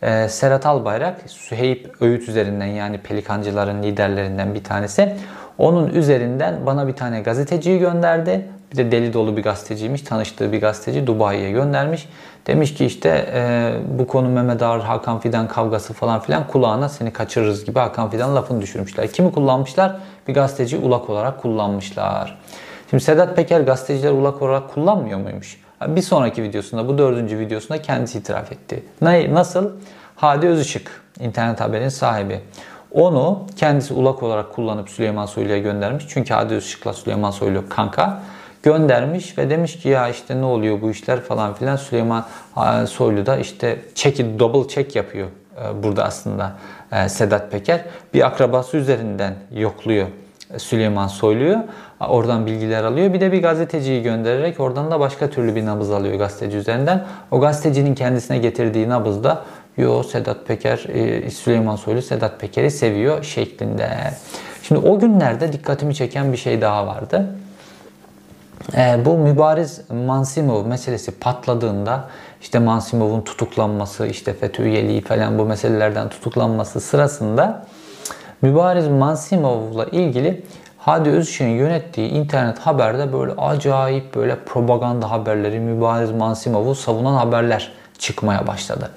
e, Serhat Albayrak, Süheyb Öğüt üzerinden yani pelikancıların liderlerinden bir tanesi. Onun üzerinden bana bir tane gazeteciyi gönderdi. Bir de deli dolu bir gazeteciymiş. Tanıştığı bir gazeteci Dubai'ye göndermiş. Demiş ki işte e, bu konu Mehmet Ağar, Hakan Fidan kavgası falan filan kulağına seni kaçırırız gibi Hakan Fidan lafını düşürmüşler. Kimi kullanmışlar? Bir gazeteci ulak olarak kullanmışlar. Şimdi Sedat Peker gazeteciler ulak olarak kullanmıyor muymuş? Bir sonraki videosunda, bu dördüncü videosunda kendisi itiraf etti. Nasıl? Hadi Özışık, internet haberin sahibi. Onu kendisi ulak olarak kullanıp Süleyman Soylu'ya göndermiş. Çünkü Hadi Özışık'la Süleyman Soylu kanka göndermiş ve demiş ki ya işte ne oluyor bu işler falan filan Süleyman Soylu da işte check double check yapıyor e, burada aslında e, Sedat Peker. Bir akrabası üzerinden yokluyor Süleyman Soylu'yu. Oradan bilgiler alıyor. Bir de bir gazeteciyi göndererek oradan da başka türlü bir nabız alıyor gazeteci üzerinden. O gazetecinin kendisine getirdiği nabızda yo Sedat Peker, Süleyman Soylu Sedat Peker'i seviyor şeklinde. Şimdi o günlerde dikkatimi çeken bir şey daha vardı. E, bu mübariz Mansimov meselesi patladığında işte Mansimov'un tutuklanması, işte FETÖ üyeliği falan bu meselelerden tutuklanması sırasında mübariz Mansimov'la ilgili Hadi Özışık'ın yönettiği internet haberde böyle acayip böyle propaganda haberleri, mübariz Mansimov'u savunan haberler çıkmaya başladı.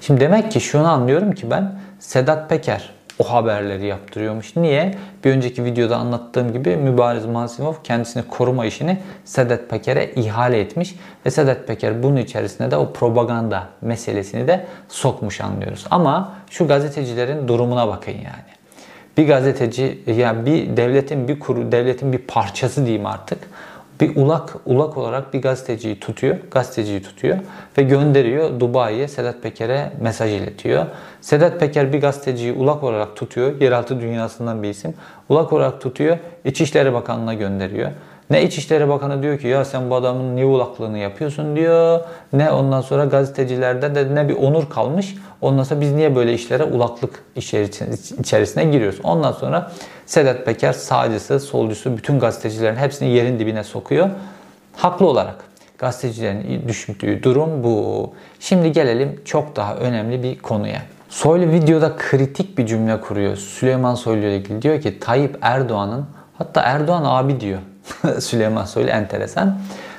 Şimdi demek ki şunu anlıyorum ki ben Sedat Peker o haberleri yaptırıyormuş. Niye? Bir önceki videoda anlattığım gibi Mübariz Mansimov kendisini koruma işini Sedat Peker'e ihale etmiş. Ve Sedat Peker bunun içerisinde de o propaganda meselesini de sokmuş anlıyoruz. Ama şu gazetecilerin durumuna bakın yani. Bir gazeteci yani bir devletin bir kuru devletin bir parçası diyeyim artık bir ulak ulak olarak bir gazeteciyi tutuyor, gazeteciyi tutuyor ve gönderiyor Dubai'ye Sedat Peker'e mesaj iletiyor. Sedat Peker bir gazeteciyi ulak olarak tutuyor, yeraltı dünyasından bir isim. Ulak olarak tutuyor, İçişleri Bakanlığı'na gönderiyor. Ne İçişleri Bakanı diyor ki ya sen bu adamın niye ulaklığını yapıyorsun diyor. Ne ondan sonra gazetecilerde de ne bir onur kalmış. Ondan sonra biz niye böyle işlere ulaklık içerisine giriyoruz. Ondan sonra Sedat Peker sağcısı, solcusu bütün gazetecilerin hepsini yerin dibine sokuyor. Haklı olarak. Gazetecilerin düştüğü durum bu. Şimdi gelelim çok daha önemli bir konuya. Soylu videoda kritik bir cümle kuruyor. Süleyman Soylu ile ilgili diyor ki Tayyip Erdoğan'ın hatta Erdoğan abi diyor. Süleyman Soylu enteresan.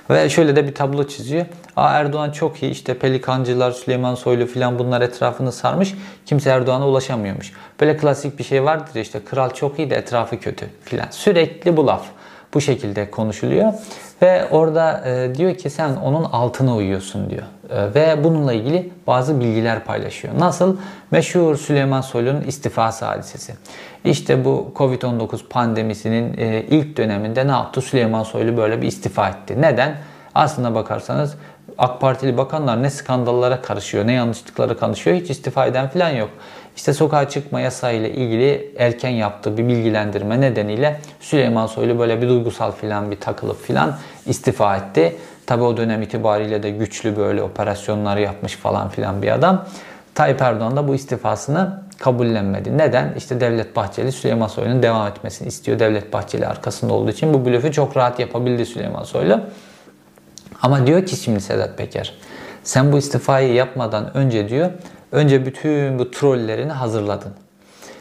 Ve şöyle de bir tablo çiziyor. Aa Erdoğan çok iyi işte pelikancılar, Süleyman Soylu filan bunlar etrafını sarmış. Kimse Erdoğan'a ulaşamıyormuş. Böyle klasik bir şey vardır işte kral çok iyi de etrafı kötü filan. Sürekli bu laf bu şekilde konuşuluyor. Ve orada e, diyor ki sen onun altına uyuyorsun diyor. E, ve bununla ilgili bazı bilgiler paylaşıyor. Nasıl? Meşhur Süleyman Soylu'nun istifası hadisesi. İşte bu Covid-19 pandemisinin e, ilk döneminde ne yaptı? Süleyman Soylu böyle bir istifa etti. Neden? Aslına bakarsanız AK Partili bakanlar ne skandallara karışıyor, ne yanlışlıklara karışıyor. Hiç istifa eden falan yok. İşte sokağa çıkma yasağı ile ilgili erken yaptığı bir bilgilendirme nedeniyle Süleyman Soylu böyle bir duygusal filan bir takılıp filan istifa etti. Tabi o dönem itibariyle de güçlü böyle operasyonları yapmış falan filan bir adam. Tayyip Erdoğan da bu istifasını kabullenmedi. Neden? İşte Devlet Bahçeli Süleyman Soylu'nun devam etmesini istiyor. Devlet Bahçeli arkasında olduğu için bu blöfü çok rahat yapabildi Süleyman Soylu. Ama diyor ki şimdi Sedat Peker sen bu istifayı yapmadan önce diyor önce bütün bu trollerini hazırladın.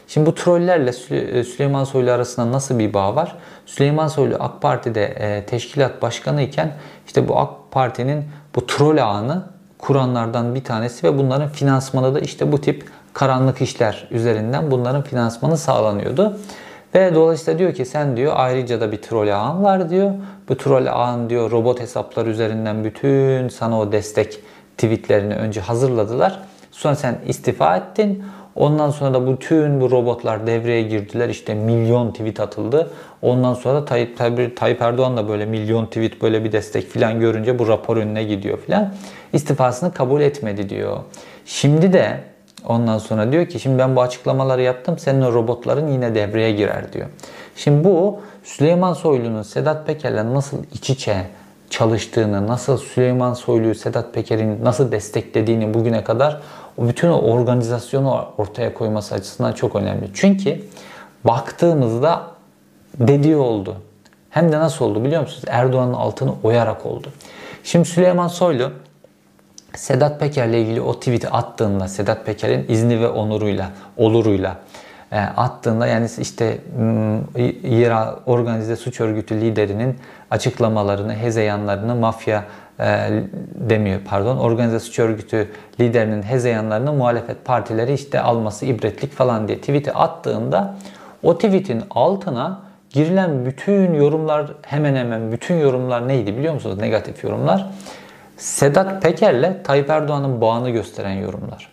Şimdi bu trollerle e, Süleyman Soylu arasında nasıl bir bağ var? Süleyman Soylu AK Parti'de e, teşkilat başkanı iken işte bu AK Parti'nin bu troll ağını kuranlardan bir tanesi ve bunların finansmanı da işte bu tip karanlık işler üzerinden bunların finansmanı sağlanıyordu. Ve dolayısıyla diyor ki sen diyor ayrıca da bir troll ağın var diyor. Bu troll ağın diyor robot hesaplar üzerinden bütün sana o destek tweetlerini önce hazırladılar. Sonra sen istifa ettin. Ondan sonra da bütün bu robotlar devreye girdiler. İşte milyon tweet atıldı. Ondan sonra da Tayyip, Tayyip Erdoğan da böyle milyon tweet böyle bir destek filan görünce bu rapor önüne gidiyor filan. İstifasını kabul etmedi diyor. Şimdi de ondan sonra diyor ki şimdi ben bu açıklamaları yaptım. Senin o robotların yine devreye girer diyor. Şimdi bu Süleyman Soylu'nun Sedat Peker'le nasıl iç içe çalıştığını, nasıl Süleyman Soylu'yu Sedat Peker'in nasıl desteklediğini bugüne kadar o bütün o organizasyonu ortaya koyması açısından çok önemli. Çünkü baktığımızda dediği oldu. Hem de nasıl oldu biliyor musunuz? Erdoğan'ın altını oyarak oldu. Şimdi Süleyman Soylu Sedat Peker'le ilgili o tweet'i attığında Sedat Peker'in izni ve onuruyla, oluruyla e, attığında yani işte İran organize suç örgütü liderinin açıklamalarını, hezeyanlarını mafya e, demiyor pardon organize suç örgütü liderinin hezeyanlarını muhalefet partileri işte alması ibretlik falan diye tweet'i attığında o tweet'in altına girilen bütün yorumlar hemen hemen bütün yorumlar neydi biliyor musunuz? Negatif yorumlar. Sedat Peker'le Tayyip Erdoğan'ın bağını gösteren yorumlar.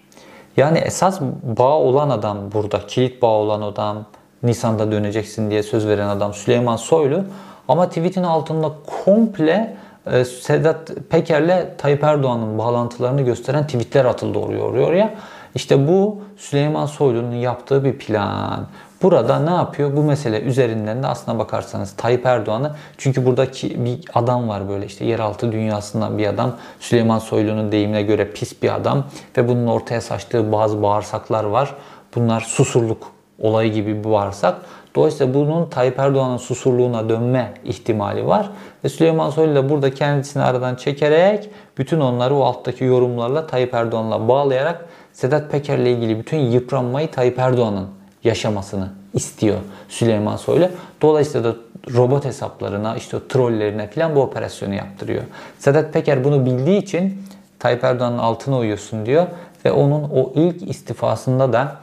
Yani esas bağ olan adam burada, kilit bağ olan adam, Nisan'da döneceksin diye söz veren adam Süleyman Soylu. Ama tweetin altında komple e, Sedat Peker'le Tayyip Erdoğan'ın bağlantılarını gösteren tweetler atıldı oraya oraya. İşte bu Süleyman Soylu'nun yaptığı bir plan. Burada ne yapıyor? Bu mesele üzerinden de aslına bakarsanız Tayyip Erdoğan'ı çünkü buradaki bir adam var böyle işte yeraltı dünyasından bir adam. Süleyman Soylu'nun deyimine göre pis bir adam ve bunun ortaya saçtığı bazı bağırsaklar var. Bunlar susurluk olayı gibi bir bağırsak. Dolayısıyla bunun Tayyip Erdoğan'ın susurluğuna dönme ihtimali var. Ve Süleyman Soylu da burada kendisini aradan çekerek bütün onları o alttaki yorumlarla Tayyip Erdoğan'la bağlayarak Sedat Peker'le ilgili bütün yıpranmayı Tayyip Erdoğan'ın yaşamasını istiyor Süleyman Soylu. Dolayısıyla da robot hesaplarına, işte trollerine falan bu operasyonu yaptırıyor. Sedat Peker bunu bildiği için Tayyip Erdoğan'ın altına uyuyorsun diyor ve onun o ilk istifasında da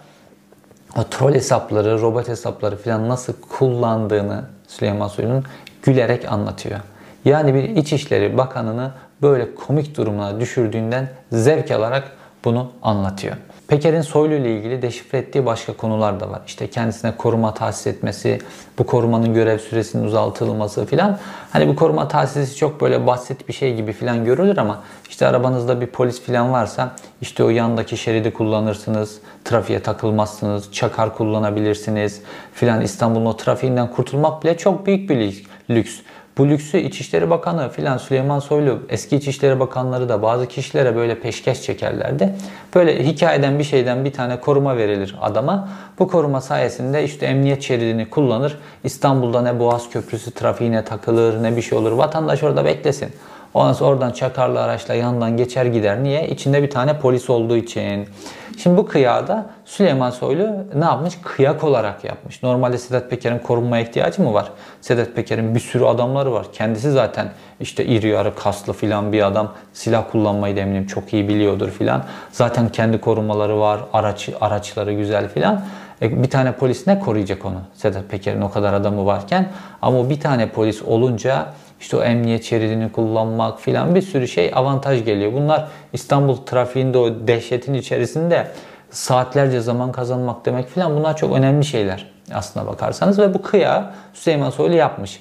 o troll hesapları, robot hesapları falan nasıl kullandığını Süleyman Soylu'nun gülerek anlatıyor. Yani bir İçişleri Bakanı'nı böyle komik durumuna düşürdüğünden zevk alarak bunu anlatıyor. Peker'in Soylu ile ilgili deşifre ettiği başka konular da var. İşte kendisine koruma tahsis etmesi, bu korumanın görev süresinin uzatılması filan. Hani bu koruma tahsisi çok böyle basit bir şey gibi filan görülür ama işte arabanızda bir polis filan varsa işte o yandaki şeridi kullanırsınız, trafiğe takılmazsınız, çakar kullanabilirsiniz filan. İstanbul'un o trafiğinden kurtulmak bile çok büyük bir lüks. Bu lüksü İçişleri Bakanı filan Süleyman Soylu eski İçişleri Bakanları da bazı kişilere böyle peşkeş çekerlerdi. Böyle hikayeden bir şeyden bir tane koruma verilir adama. Bu koruma sayesinde işte emniyet şeridini kullanır. İstanbul'da ne Boğaz Köprüsü trafiğine takılır ne bir şey olur. Vatandaş orada beklesin. Ondan sonra oradan çakarlı araçla yandan geçer gider. Niye? İçinde bir tane polis olduğu için. Şimdi bu kıyada Süleyman Soylu ne yapmış? Kıyak olarak yapmış. Normalde Sedat Peker'in korunmaya ihtiyacı mı var? Sedat Peker'in bir sürü adamları var. Kendisi zaten işte iri yarı kaslı filan bir adam. Silah kullanmayı da eminim çok iyi biliyordur filan. Zaten kendi korumaları var. Araç, araçları güzel filan. E, bir tane polis ne koruyacak onu? Sedat Peker'in o kadar adamı varken. Ama bir tane polis olunca işte o emniyet şeridini kullanmak filan bir sürü şey avantaj geliyor. Bunlar İstanbul trafiğinde o dehşetin içerisinde saatlerce zaman kazanmak demek filan bunlar çok önemli şeyler aslına bakarsanız ve bu kıya Süleyman Soylu yapmış.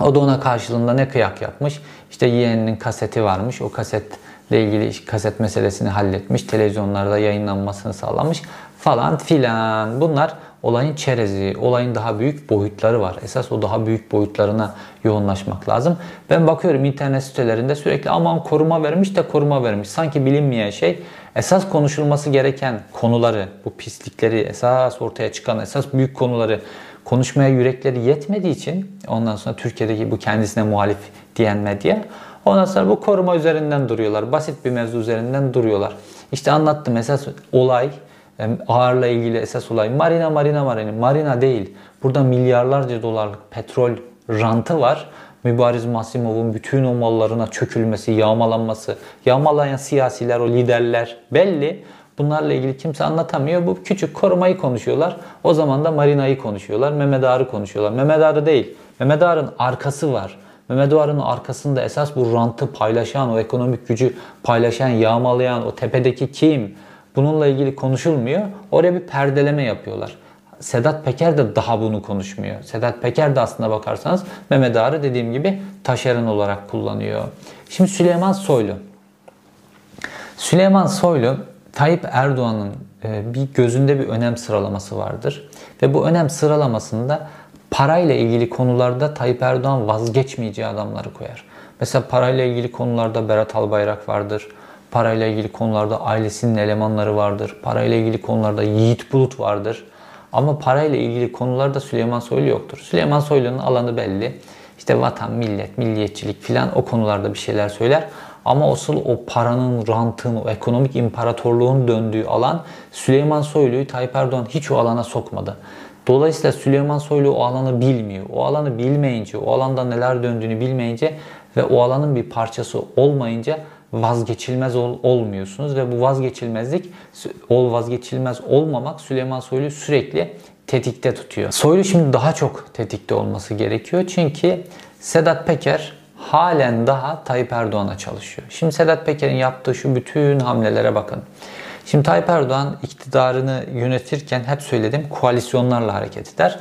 O da ona karşılığında ne kıyak yapmış? İşte yeğeninin kaseti varmış. O kasetle ilgili kaset meselesini halletmiş. Televizyonlarda yayınlanmasını sağlamış falan filan. Bunlar olayın çerezi, olayın daha büyük boyutları var. Esas o daha büyük boyutlarına yoğunlaşmak lazım. Ben bakıyorum internet sitelerinde sürekli aman koruma vermiş de koruma vermiş. Sanki bilinmeyen şey esas konuşulması gereken konuları, bu pislikleri, esas ortaya çıkan esas büyük konuları konuşmaya yürekleri yetmediği için ondan sonra Türkiye'deki bu kendisine muhalif diyen medya ondan sonra bu koruma üzerinden duruyorlar. Basit bir mevzu üzerinden duruyorlar. İşte anlattım esas olay ağırla ilgili esas olay marina marina marina marina değil. Burada milyarlarca dolarlık petrol rantı var. Mübariz Masimov'un bütün o mallarına çökülmesi, yağmalanması, yağmalayan siyasiler, o liderler belli. Bunlarla ilgili kimse anlatamıyor. Bu küçük korumayı konuşuyorlar. O zaman da Marina'yı konuşuyorlar. Mehmet Ağar'ı konuşuyorlar. Mehmet Ağar'ı değil. Mehmet Ağar'ın arkası var. Mehmet Ağar'ın arkasında esas bu rantı paylaşan, o ekonomik gücü paylaşan, yağmalayan, o tepedeki kim? Bununla ilgili konuşulmuyor. Oraya bir perdeleme yapıyorlar. Sedat Peker de daha bunu konuşmuyor. Sedat Peker de aslında bakarsanız Mehmet Ağar'ı dediğim gibi taşeron olarak kullanıyor. Şimdi Süleyman Soylu. Süleyman Soylu Tayyip Erdoğan'ın e, bir gözünde bir önem sıralaması vardır. Ve bu önem sıralamasında parayla ilgili konularda Tayyip Erdoğan vazgeçmeyeceği adamları koyar. Mesela parayla ilgili konularda Berat Albayrak vardır. Parayla ilgili konularda ailesinin elemanları vardır. Parayla ilgili konularda Yiğit Bulut vardır. Ama parayla ilgili konularda Süleyman Soylu yoktur. Süleyman Soylu'nun alanı belli. İşte vatan, millet, milliyetçilik filan o konularda bir şeyler söyler. Ama asıl o paranın, rantın, o ekonomik imparatorluğun döndüğü alan Süleyman Soylu'yu Tayyip Erdoğan hiç o alana sokmadı. Dolayısıyla Süleyman Soylu o alanı bilmiyor. O alanı bilmeyince, o alanda neler döndüğünü bilmeyince ve o alanın bir parçası olmayınca vazgeçilmez ol, olmuyorsunuz ve bu vazgeçilmezlik ol vazgeçilmez olmamak Süleyman Soylu sürekli tetikte tutuyor. Soylu şimdi daha çok tetikte olması gerekiyor çünkü Sedat Peker halen daha Tayyip Erdoğan'a çalışıyor. Şimdi Sedat Peker'in yaptığı şu bütün hamlelere bakın. Şimdi Tayyip Erdoğan iktidarını yönetirken hep söyledim koalisyonlarla hareket eder.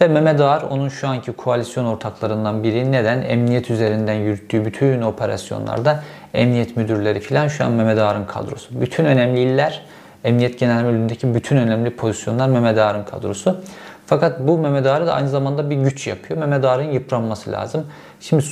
Ve Mehmet Ağar onun şu anki koalisyon ortaklarından biri. Neden? Emniyet üzerinden yürüttüğü bütün operasyonlarda emniyet müdürleri filan şu an Mehmet Ağar'ın kadrosu. Bütün önemli iller Emniyet Genel Müdürlüğü'ndeki bütün önemli pozisyonlar Mehmet Ağar'ın kadrosu. Fakat bu Mehmet Ağar'ı da aynı zamanda bir güç yapıyor. Mehmet Ağar'ın yıpranması lazım. Şimdi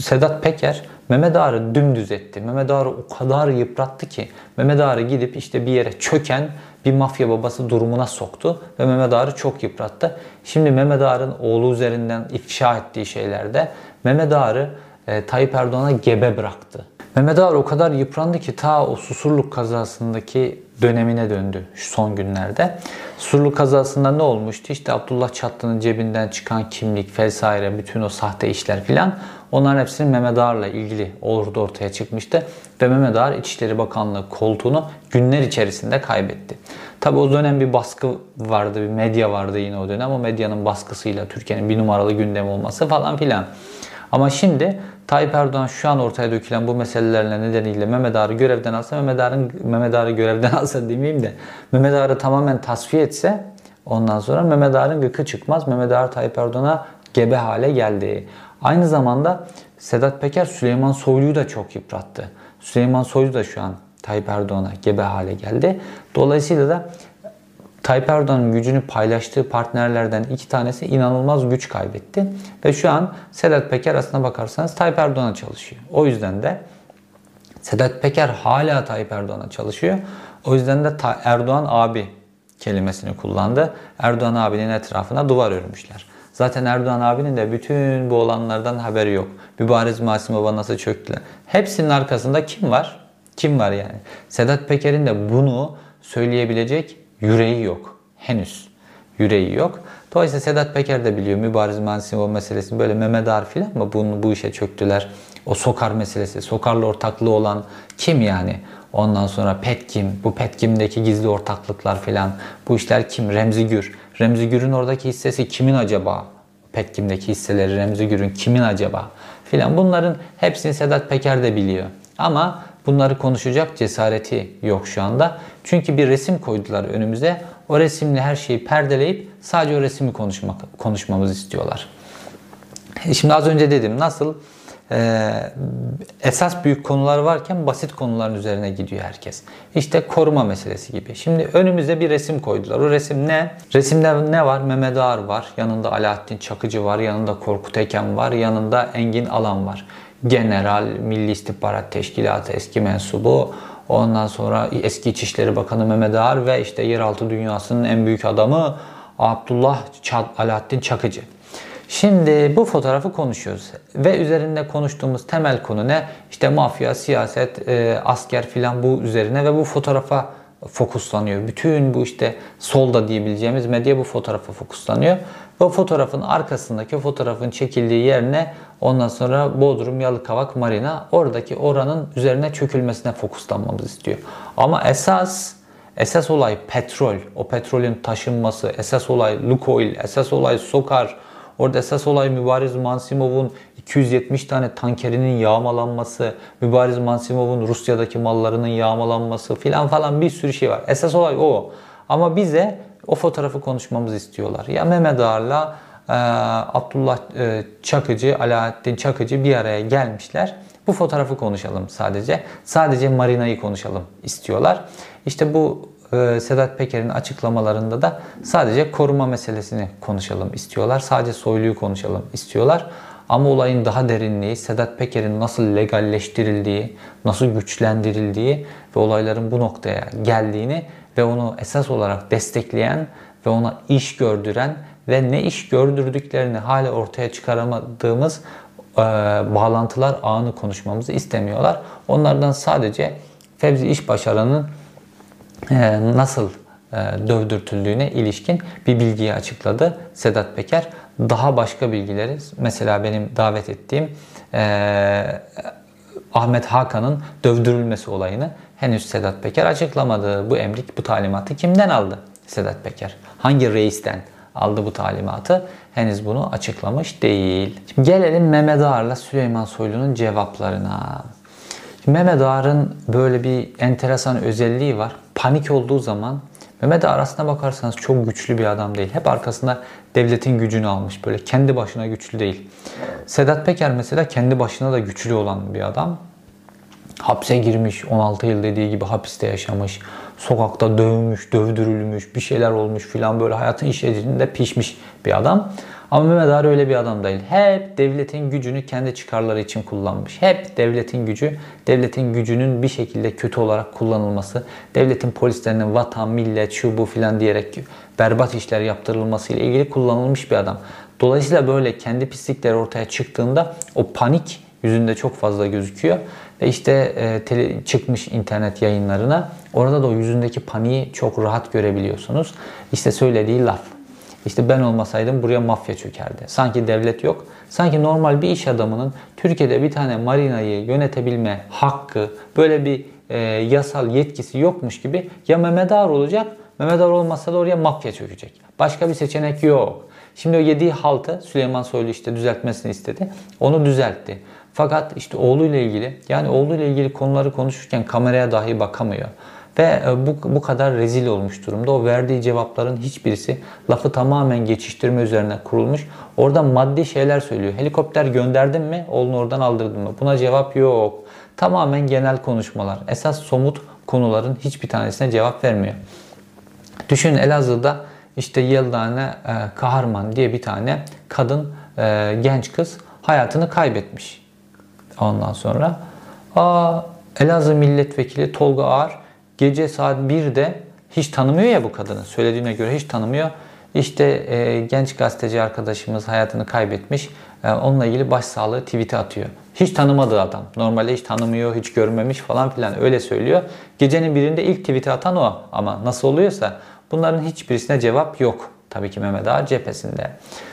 Sedat Peker Mehmet Ağar'ı dümdüz etti. Mehmet Ağar'ı o kadar yıprattı ki Mehmet Ağar'ı gidip işte bir yere çöken bir mafya babası durumuna soktu ve Mehmet Ağar'ı çok yıprattı. Şimdi Mehmet Ağar'ın oğlu üzerinden ifşa ettiği şeylerde Mehmet Ağar'ı e, Tayyip Erdoğan'a gebe bıraktı. Mehmet Ağar o kadar yıprandı ki ta o Susurluk kazasındaki dönemine döndü şu son günlerde. Susurluk kazasında ne olmuştu? İşte Abdullah Çatlı'nın cebinden çıkan kimlik vesaire bütün o sahte işler filan onların hepsinin Mehmet Ağar'la ilgili orada ortaya çıkmıştı. Ve Mehmet Ağar İçişleri Bakanlığı koltuğunu günler içerisinde kaybetti. Tabi o dönem bir baskı vardı, bir medya vardı yine o dönem. O medyanın baskısıyla Türkiye'nin bir numaralı gündem olması falan filan. Ama şimdi Tayyip Erdoğan şu an ortaya dökülen bu meselelerle nedeniyle Mehmet Ağar'ı görevden alsa, Mehmet Ağar'ın Mehmet Ağar'ı görevden alsa demeyeyim de Mehmet Ağar'ı tamamen tasfiye etse ondan sonra Mehmet Ağar'ın gıkı çıkmaz. Mehmet Ağar Tayyip Erdoğan'a gebe hale geldi. Aynı zamanda Sedat Peker Süleyman Soylu'yu da çok yıprattı. Süleyman Soylu da şu an Tayyip Erdoğan'a gebe hale geldi. Dolayısıyla da Tayyip Erdoğan'ın gücünü paylaştığı partnerlerden iki tanesi inanılmaz güç kaybetti. Ve şu an Sedat Peker aslına bakarsanız Tayyip Erdoğan'a çalışıyor. O yüzden de Sedat Peker hala Tayyip Erdoğan'a çalışıyor. O yüzden de Erdoğan abi kelimesini kullandı. Erdoğan abinin etrafına duvar örmüşler. Zaten Erdoğan abinin de bütün bu olanlardan haberi yok. Mübariz Masim Baba nasıl çöktüler. Hepsinin arkasında kim var? Kim var yani? Sedat Peker'in de bunu söyleyebilecek yüreği yok. Henüz yüreği yok. Dolayısıyla Sedat Peker de biliyor Mübariz Mansimo meselesini böyle Mehmet Ağar filan ama bunu bu işe çöktüler. O Sokar meselesi, Sokar'la ortaklığı olan kim yani? Ondan sonra Petkim, bu Petkim'deki gizli ortaklıklar filan. Bu işler kim? Remzi Gür. Remzi Gür'ün oradaki hissesi kimin acaba? Petkim'deki hisseleri Remzi Gür'ün kimin acaba? Filan bunların hepsini Sedat Peker de biliyor. Ama bunları konuşacak cesareti yok şu anda. Çünkü bir resim koydular önümüze. O resimle her şeyi perdeleyip sadece o resmi konuşmak, konuşmamızı istiyorlar. E, şimdi az önce dedim nasıl e, esas büyük konular varken basit konuların üzerine gidiyor herkes. İşte koruma meselesi gibi. Şimdi önümüze bir resim koydular. O resim ne? Resimde ne var? Mehmet Ağar var. Yanında Alaaddin Çakıcı var. Yanında Korkut Eken var. Yanında Engin Alan var. General, Milli İstihbarat Teşkilatı eski mensubu. Ondan sonra eski İçişleri Bakanı Mehmet Ağar ve işte yeraltı dünyasının en büyük adamı Abdullah Alaaddin Çakıcı. Şimdi bu fotoğrafı konuşuyoruz ve üzerinde konuştuğumuz temel konu ne? İşte mafya, siyaset, e, asker filan bu üzerine ve bu fotoğrafa fokuslanıyor. Bütün bu işte solda diyebileceğimiz medya bu fotoğrafa fokuslanıyor. O fotoğrafın arkasındaki fotoğrafın çekildiği yerine ondan sonra Bodrum Yalıkavak Marina oradaki oranın üzerine çökülmesine fokuslanmamız istiyor. Ama esas esas olay petrol. O petrolün taşınması, esas olay Lukoil, esas olay Sokar, Orada esas olay Mübariz Mansimov'un 270 tane tankerinin yağmalanması, Mübariz Mansimov'un Rusya'daki mallarının yağmalanması filan falan bir sürü şey var. Esas olay o. Ama bize o fotoğrafı konuşmamızı istiyorlar. Ya Mehmet Ağar'la e, Abdullah e, Çakıcı, Alaaddin Çakıcı bir araya gelmişler. Bu fotoğrafı konuşalım sadece. Sadece Marina'yı konuşalım istiyorlar. İşte bu e, Sedat Peker'in açıklamalarında da sadece koruma meselesini konuşalım istiyorlar. Sadece soyluyu konuşalım istiyorlar. Ama olayın daha derinliği, Sedat Peker'in nasıl legalleştirildiği, nasıl güçlendirildiği ve olayların bu noktaya geldiğini ve onu esas olarak destekleyen ve ona iş gördüren ve ne iş gördürdüklerini hala ortaya çıkaramadığımız e, bağlantılar ağını konuşmamızı istemiyorlar. Onlardan sadece Fevzi İş Başaran'ın e, nasıl e, dövdürtüldüğüne ilişkin bir bilgiyi açıkladı Sedat Peker. Daha başka bilgileri mesela benim davet ettiğim e, Ahmet Hakan'ın dövdürülmesi olayını henüz Sedat Peker açıklamadı. Bu emrik, bu talimatı kimden aldı Sedat Peker? Hangi reisten aldı bu talimatı? Henüz bunu açıklamış değil. Şimdi gelelim Mehmet Ağar'la Süleyman Soylu'nun cevaplarına. Şimdi Mehmet Ağar'ın böyle bir enteresan özelliği var. Panik olduğu zaman Mehmet Ağar aslına bakarsanız çok güçlü bir adam değil. Hep arkasında devletin gücünü almış. Böyle kendi başına güçlü değil. Sedat Peker mesela kendi başına da güçlü olan bir adam. hapse girmiş, 16 yıl dediği gibi hapiste yaşamış, sokakta dövmüş, dövdürülmüş, bir şeyler olmuş filan böyle hayatın işlerinde pişmiş bir adam. Ama Mehmet Ağar öyle bir adam değil. Hep devletin gücünü kendi çıkarları için kullanmış. Hep devletin gücü, devletin gücünün bir şekilde kötü olarak kullanılması, devletin polislerinin vatan, millet, şu bu filan diyerek berbat işler yaptırılması ile ilgili kullanılmış bir adam. Dolayısıyla böyle kendi pislikleri ortaya çıktığında o panik yüzünde çok fazla gözüküyor. Ve işte e, tele, çıkmış internet yayınlarına. Orada da o yüzündeki paniği çok rahat görebiliyorsunuz. İşte söylediği laf. İşte ben olmasaydım buraya mafya çökerdi. Sanki devlet yok. Sanki normal bir iş adamının Türkiye'de bir tane marinayı yönetebilme hakkı, böyle bir e, yasal yetkisi yokmuş gibi ya Mehmet Ağar olacak, Mehmet Ağar olmasa da oraya mafya çökecek. Başka bir seçenek yok. Şimdi o yediği haltı Süleyman Soylu işte düzeltmesini istedi. Onu düzeltti. Fakat işte oğluyla ilgili yani oğluyla ilgili konuları konuşurken kameraya dahi bakamıyor. Ve e, bu, bu kadar rezil olmuş durumda. O verdiği cevapların hiçbirisi lafı tamamen geçiştirme üzerine kurulmuş. Orada maddi şeyler söylüyor. Helikopter gönderdin mi? Oğlunu oradan aldırdın mı? Buna cevap yok. Tamamen genel konuşmalar. Esas somut konuların hiçbir tanesine cevap vermiyor. Düşün Elazığ'da işte Yeldane e, Kaharman diye bir tane kadın e, genç kız hayatını kaybetmiş. Ondan sonra aa, Elazığ milletvekili Tolga Ağar gece saat 1'de hiç tanımıyor ya bu kadını. Söylediğine göre hiç tanımıyor. İşte e, genç gazeteci arkadaşımız hayatını kaybetmiş. E, onunla ilgili başsağlığı tweet'i atıyor. Hiç tanımadığı adam. Normalde hiç tanımıyor, hiç görmemiş falan filan öyle söylüyor. Gecenin birinde ilk tweet'i atan o. Ama nasıl oluyorsa bunların hiçbirisine cevap yok. Tabii ki Mehmet Ağa cephesinde.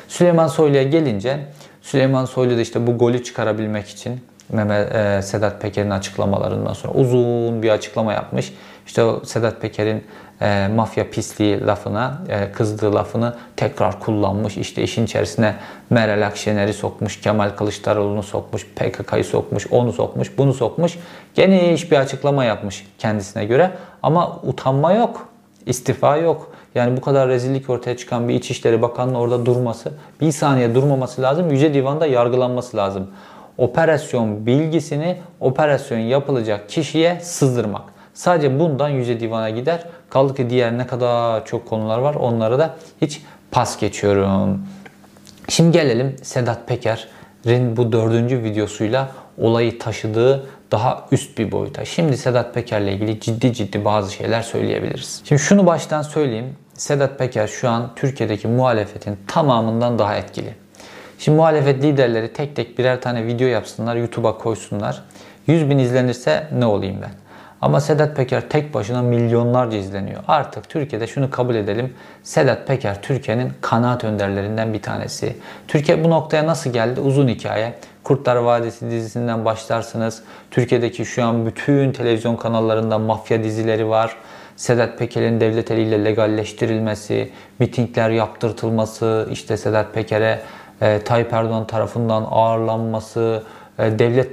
Süleyman Soylu'ya gelince Süleyman Soylu da işte bu golü çıkarabilmek için Mehmet, e, Sedat Peker'in açıklamalarından sonra uzun bir açıklama yapmış. İşte o Sedat Peker'in e, mafya pisliği lafına, e, kızdığı lafını tekrar kullanmış. İşte işin içerisine Meral Akşener'i sokmuş, Kemal Kılıçdaroğlu'nu sokmuş, PKK'yı sokmuş, onu sokmuş, bunu sokmuş. Geniş bir açıklama yapmış kendisine göre. Ama utanma yok, istifa yok. Yani bu kadar rezillik ortaya çıkan bir İçişleri Bakanı'nın orada durması, bir saniye durmaması lazım. Yüce Divan'da yargılanması lazım. Operasyon bilgisini operasyon yapılacak kişiye sızdırmak. Sadece bundan Yüce Divan'a gider. Kaldı ki diğer ne kadar çok konular var onları da hiç pas geçiyorum. Şimdi gelelim Sedat Peker'in bu dördüncü videosuyla olayı taşıdığı daha üst bir boyuta. Şimdi Sedat Peker'le ilgili ciddi ciddi bazı şeyler söyleyebiliriz. Şimdi şunu baştan söyleyeyim. Sedat Peker şu an Türkiye'deki muhalefetin tamamından daha etkili. Şimdi muhalefet liderleri tek tek birer tane video yapsınlar, YouTube'a koysunlar. 100 bin izlenirse ne olayım ben? Ama Sedat Peker tek başına milyonlarca izleniyor. Artık Türkiye'de şunu kabul edelim. Sedat Peker Türkiye'nin kanaat önderlerinden bir tanesi. Türkiye bu noktaya nasıl geldi? Uzun hikaye. Kurtlar Vadisi dizisinden başlarsınız. Türkiye'deki şu an bütün televizyon kanallarında mafya dizileri var. Sedat Peker'in devlet eliyle legalleştirilmesi, mitingler yaptırtılması, işte Sedat Peker'e e, Tayyip Erdoğan tarafından ağırlanması, e, devlet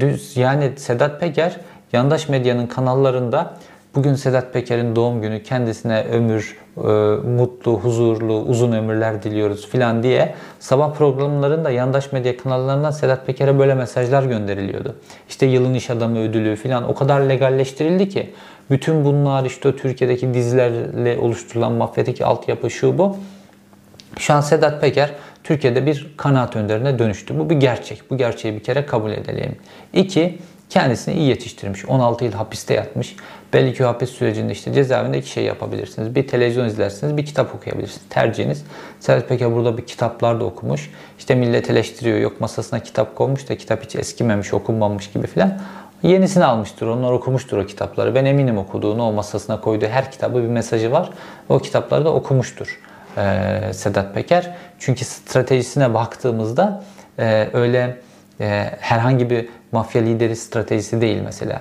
düz yani Sedat Peker yandaş medyanın kanallarında bugün Sedat Peker'in doğum günü kendisine ömür, e, mutlu, huzurlu, uzun ömürler diliyoruz filan diye sabah programlarında yandaş medya kanallarından Sedat Peker'e böyle mesajlar gönderiliyordu. İşte yılın iş adamı ödülü filan o kadar legalleştirildi ki bütün bunlar işte Türkiye'deki dizilerle oluşturulan mafyadaki altyapı şu bu. Şu an Sedat Peker Türkiye'de bir kanaat önderine dönüştü. Bu bir gerçek. Bu gerçeği bir kere kabul edelim. İki, kendisini iyi yetiştirmiş. 16 yıl hapiste yatmış. Belki o hapis sürecinde işte cezaevinde iki şey yapabilirsiniz. Bir televizyon izlersiniz, bir kitap okuyabilirsiniz. Tercihiniz. Sedat Peker burada bir kitaplar da okumuş. İşte millet eleştiriyor. Yok masasına kitap koymuş da kitap hiç eskimemiş, okunmamış gibi filan. Yenisini almıştır. Onlar okumuştur o kitapları. Ben eminim okuduğunu, o masasına koyduğu her kitabı bir mesajı var. O kitapları da okumuştur e, Sedat Peker. Çünkü stratejisine baktığımızda e, öyle e, herhangi bir mafya lideri stratejisi değil mesela.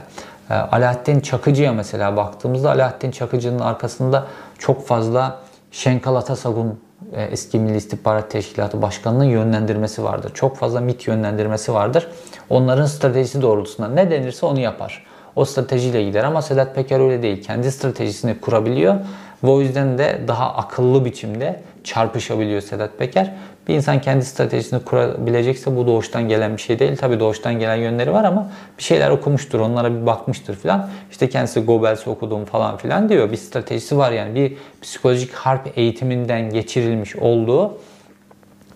E, Alaaddin Çakıcı'ya mesela baktığımızda Alaaddin Çakıcı'nın arkasında çok fazla Şenkal Atasagun e, eski Milli İstihbarat Teşkilatı Başkanı'nın yönlendirmesi vardır. Çok fazla MIT yönlendirmesi vardır. Onların stratejisi doğrultusunda ne denirse onu yapar. O stratejiyle gider ama Sedat Peker öyle değil. Kendi stratejisini kurabiliyor ve o yüzden de daha akıllı biçimde çarpışabiliyor Sedat Peker. Bir insan kendi stratejisini kurabilecekse bu doğuştan gelen bir şey değil. Tabii doğuştan gelen yönleri var ama bir şeyler okumuştur, onlara bir bakmıştır falan. İşte kendisi Goebbels okudum falan filan diyor. Bir stratejisi var yani. Bir psikolojik harp eğitiminden geçirilmiş olduğu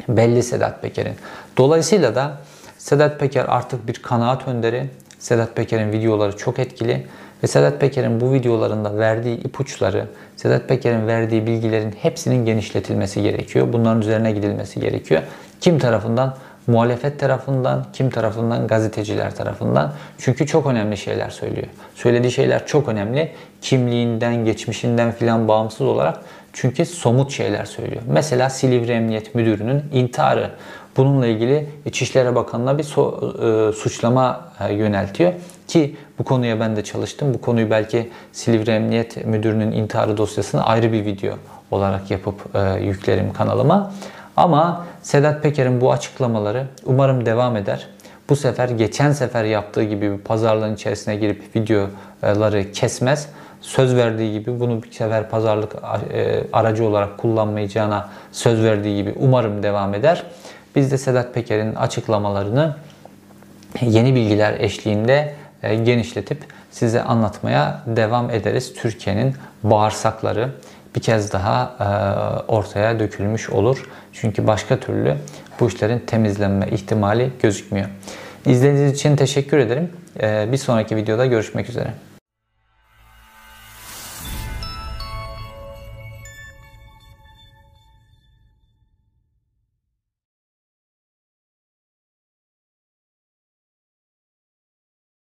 belli Sedat Peker'in. Dolayısıyla da Sedat Peker artık bir kanaat önderi. Sedat Peker'in videoları çok etkili. Ve Sedat Peker'in bu videolarında verdiği ipuçları, Sedat Peker'in verdiği bilgilerin hepsinin genişletilmesi gerekiyor. Bunların üzerine gidilmesi gerekiyor. Kim tarafından? Muhalefet tarafından, kim tarafından? Gazeteciler tarafından. Çünkü çok önemli şeyler söylüyor. Söylediği şeyler çok önemli. Kimliğinden, geçmişinden filan bağımsız olarak çünkü somut şeyler söylüyor. Mesela Silivri Emniyet Müdürü'nün intiharı. Bununla ilgili İçişleri Bakanı'na bir so, e, suçlama e, yöneltiyor. Ki bu konuya ben de çalıştım. Bu konuyu belki Silivri Emniyet Müdürü'nün intiharı dosyasını ayrı bir video olarak yapıp e, yüklerim kanalıma. Ama Sedat Peker'in bu açıklamaları umarım devam eder. Bu sefer geçen sefer yaptığı gibi bir pazarlığın içerisine girip videoları kesmez. Söz verdiği gibi bunu bir sefer pazarlık e, aracı olarak kullanmayacağına söz verdiği gibi umarım devam eder. Biz de Sedat Peker'in açıklamalarını yeni bilgiler eşliğinde genişletip size anlatmaya devam ederiz. Türkiye'nin bağırsakları bir kez daha e, ortaya dökülmüş olur. Çünkü başka türlü bu işlerin temizlenme ihtimali gözükmüyor. İzlediğiniz için teşekkür ederim. E, bir sonraki videoda görüşmek üzere.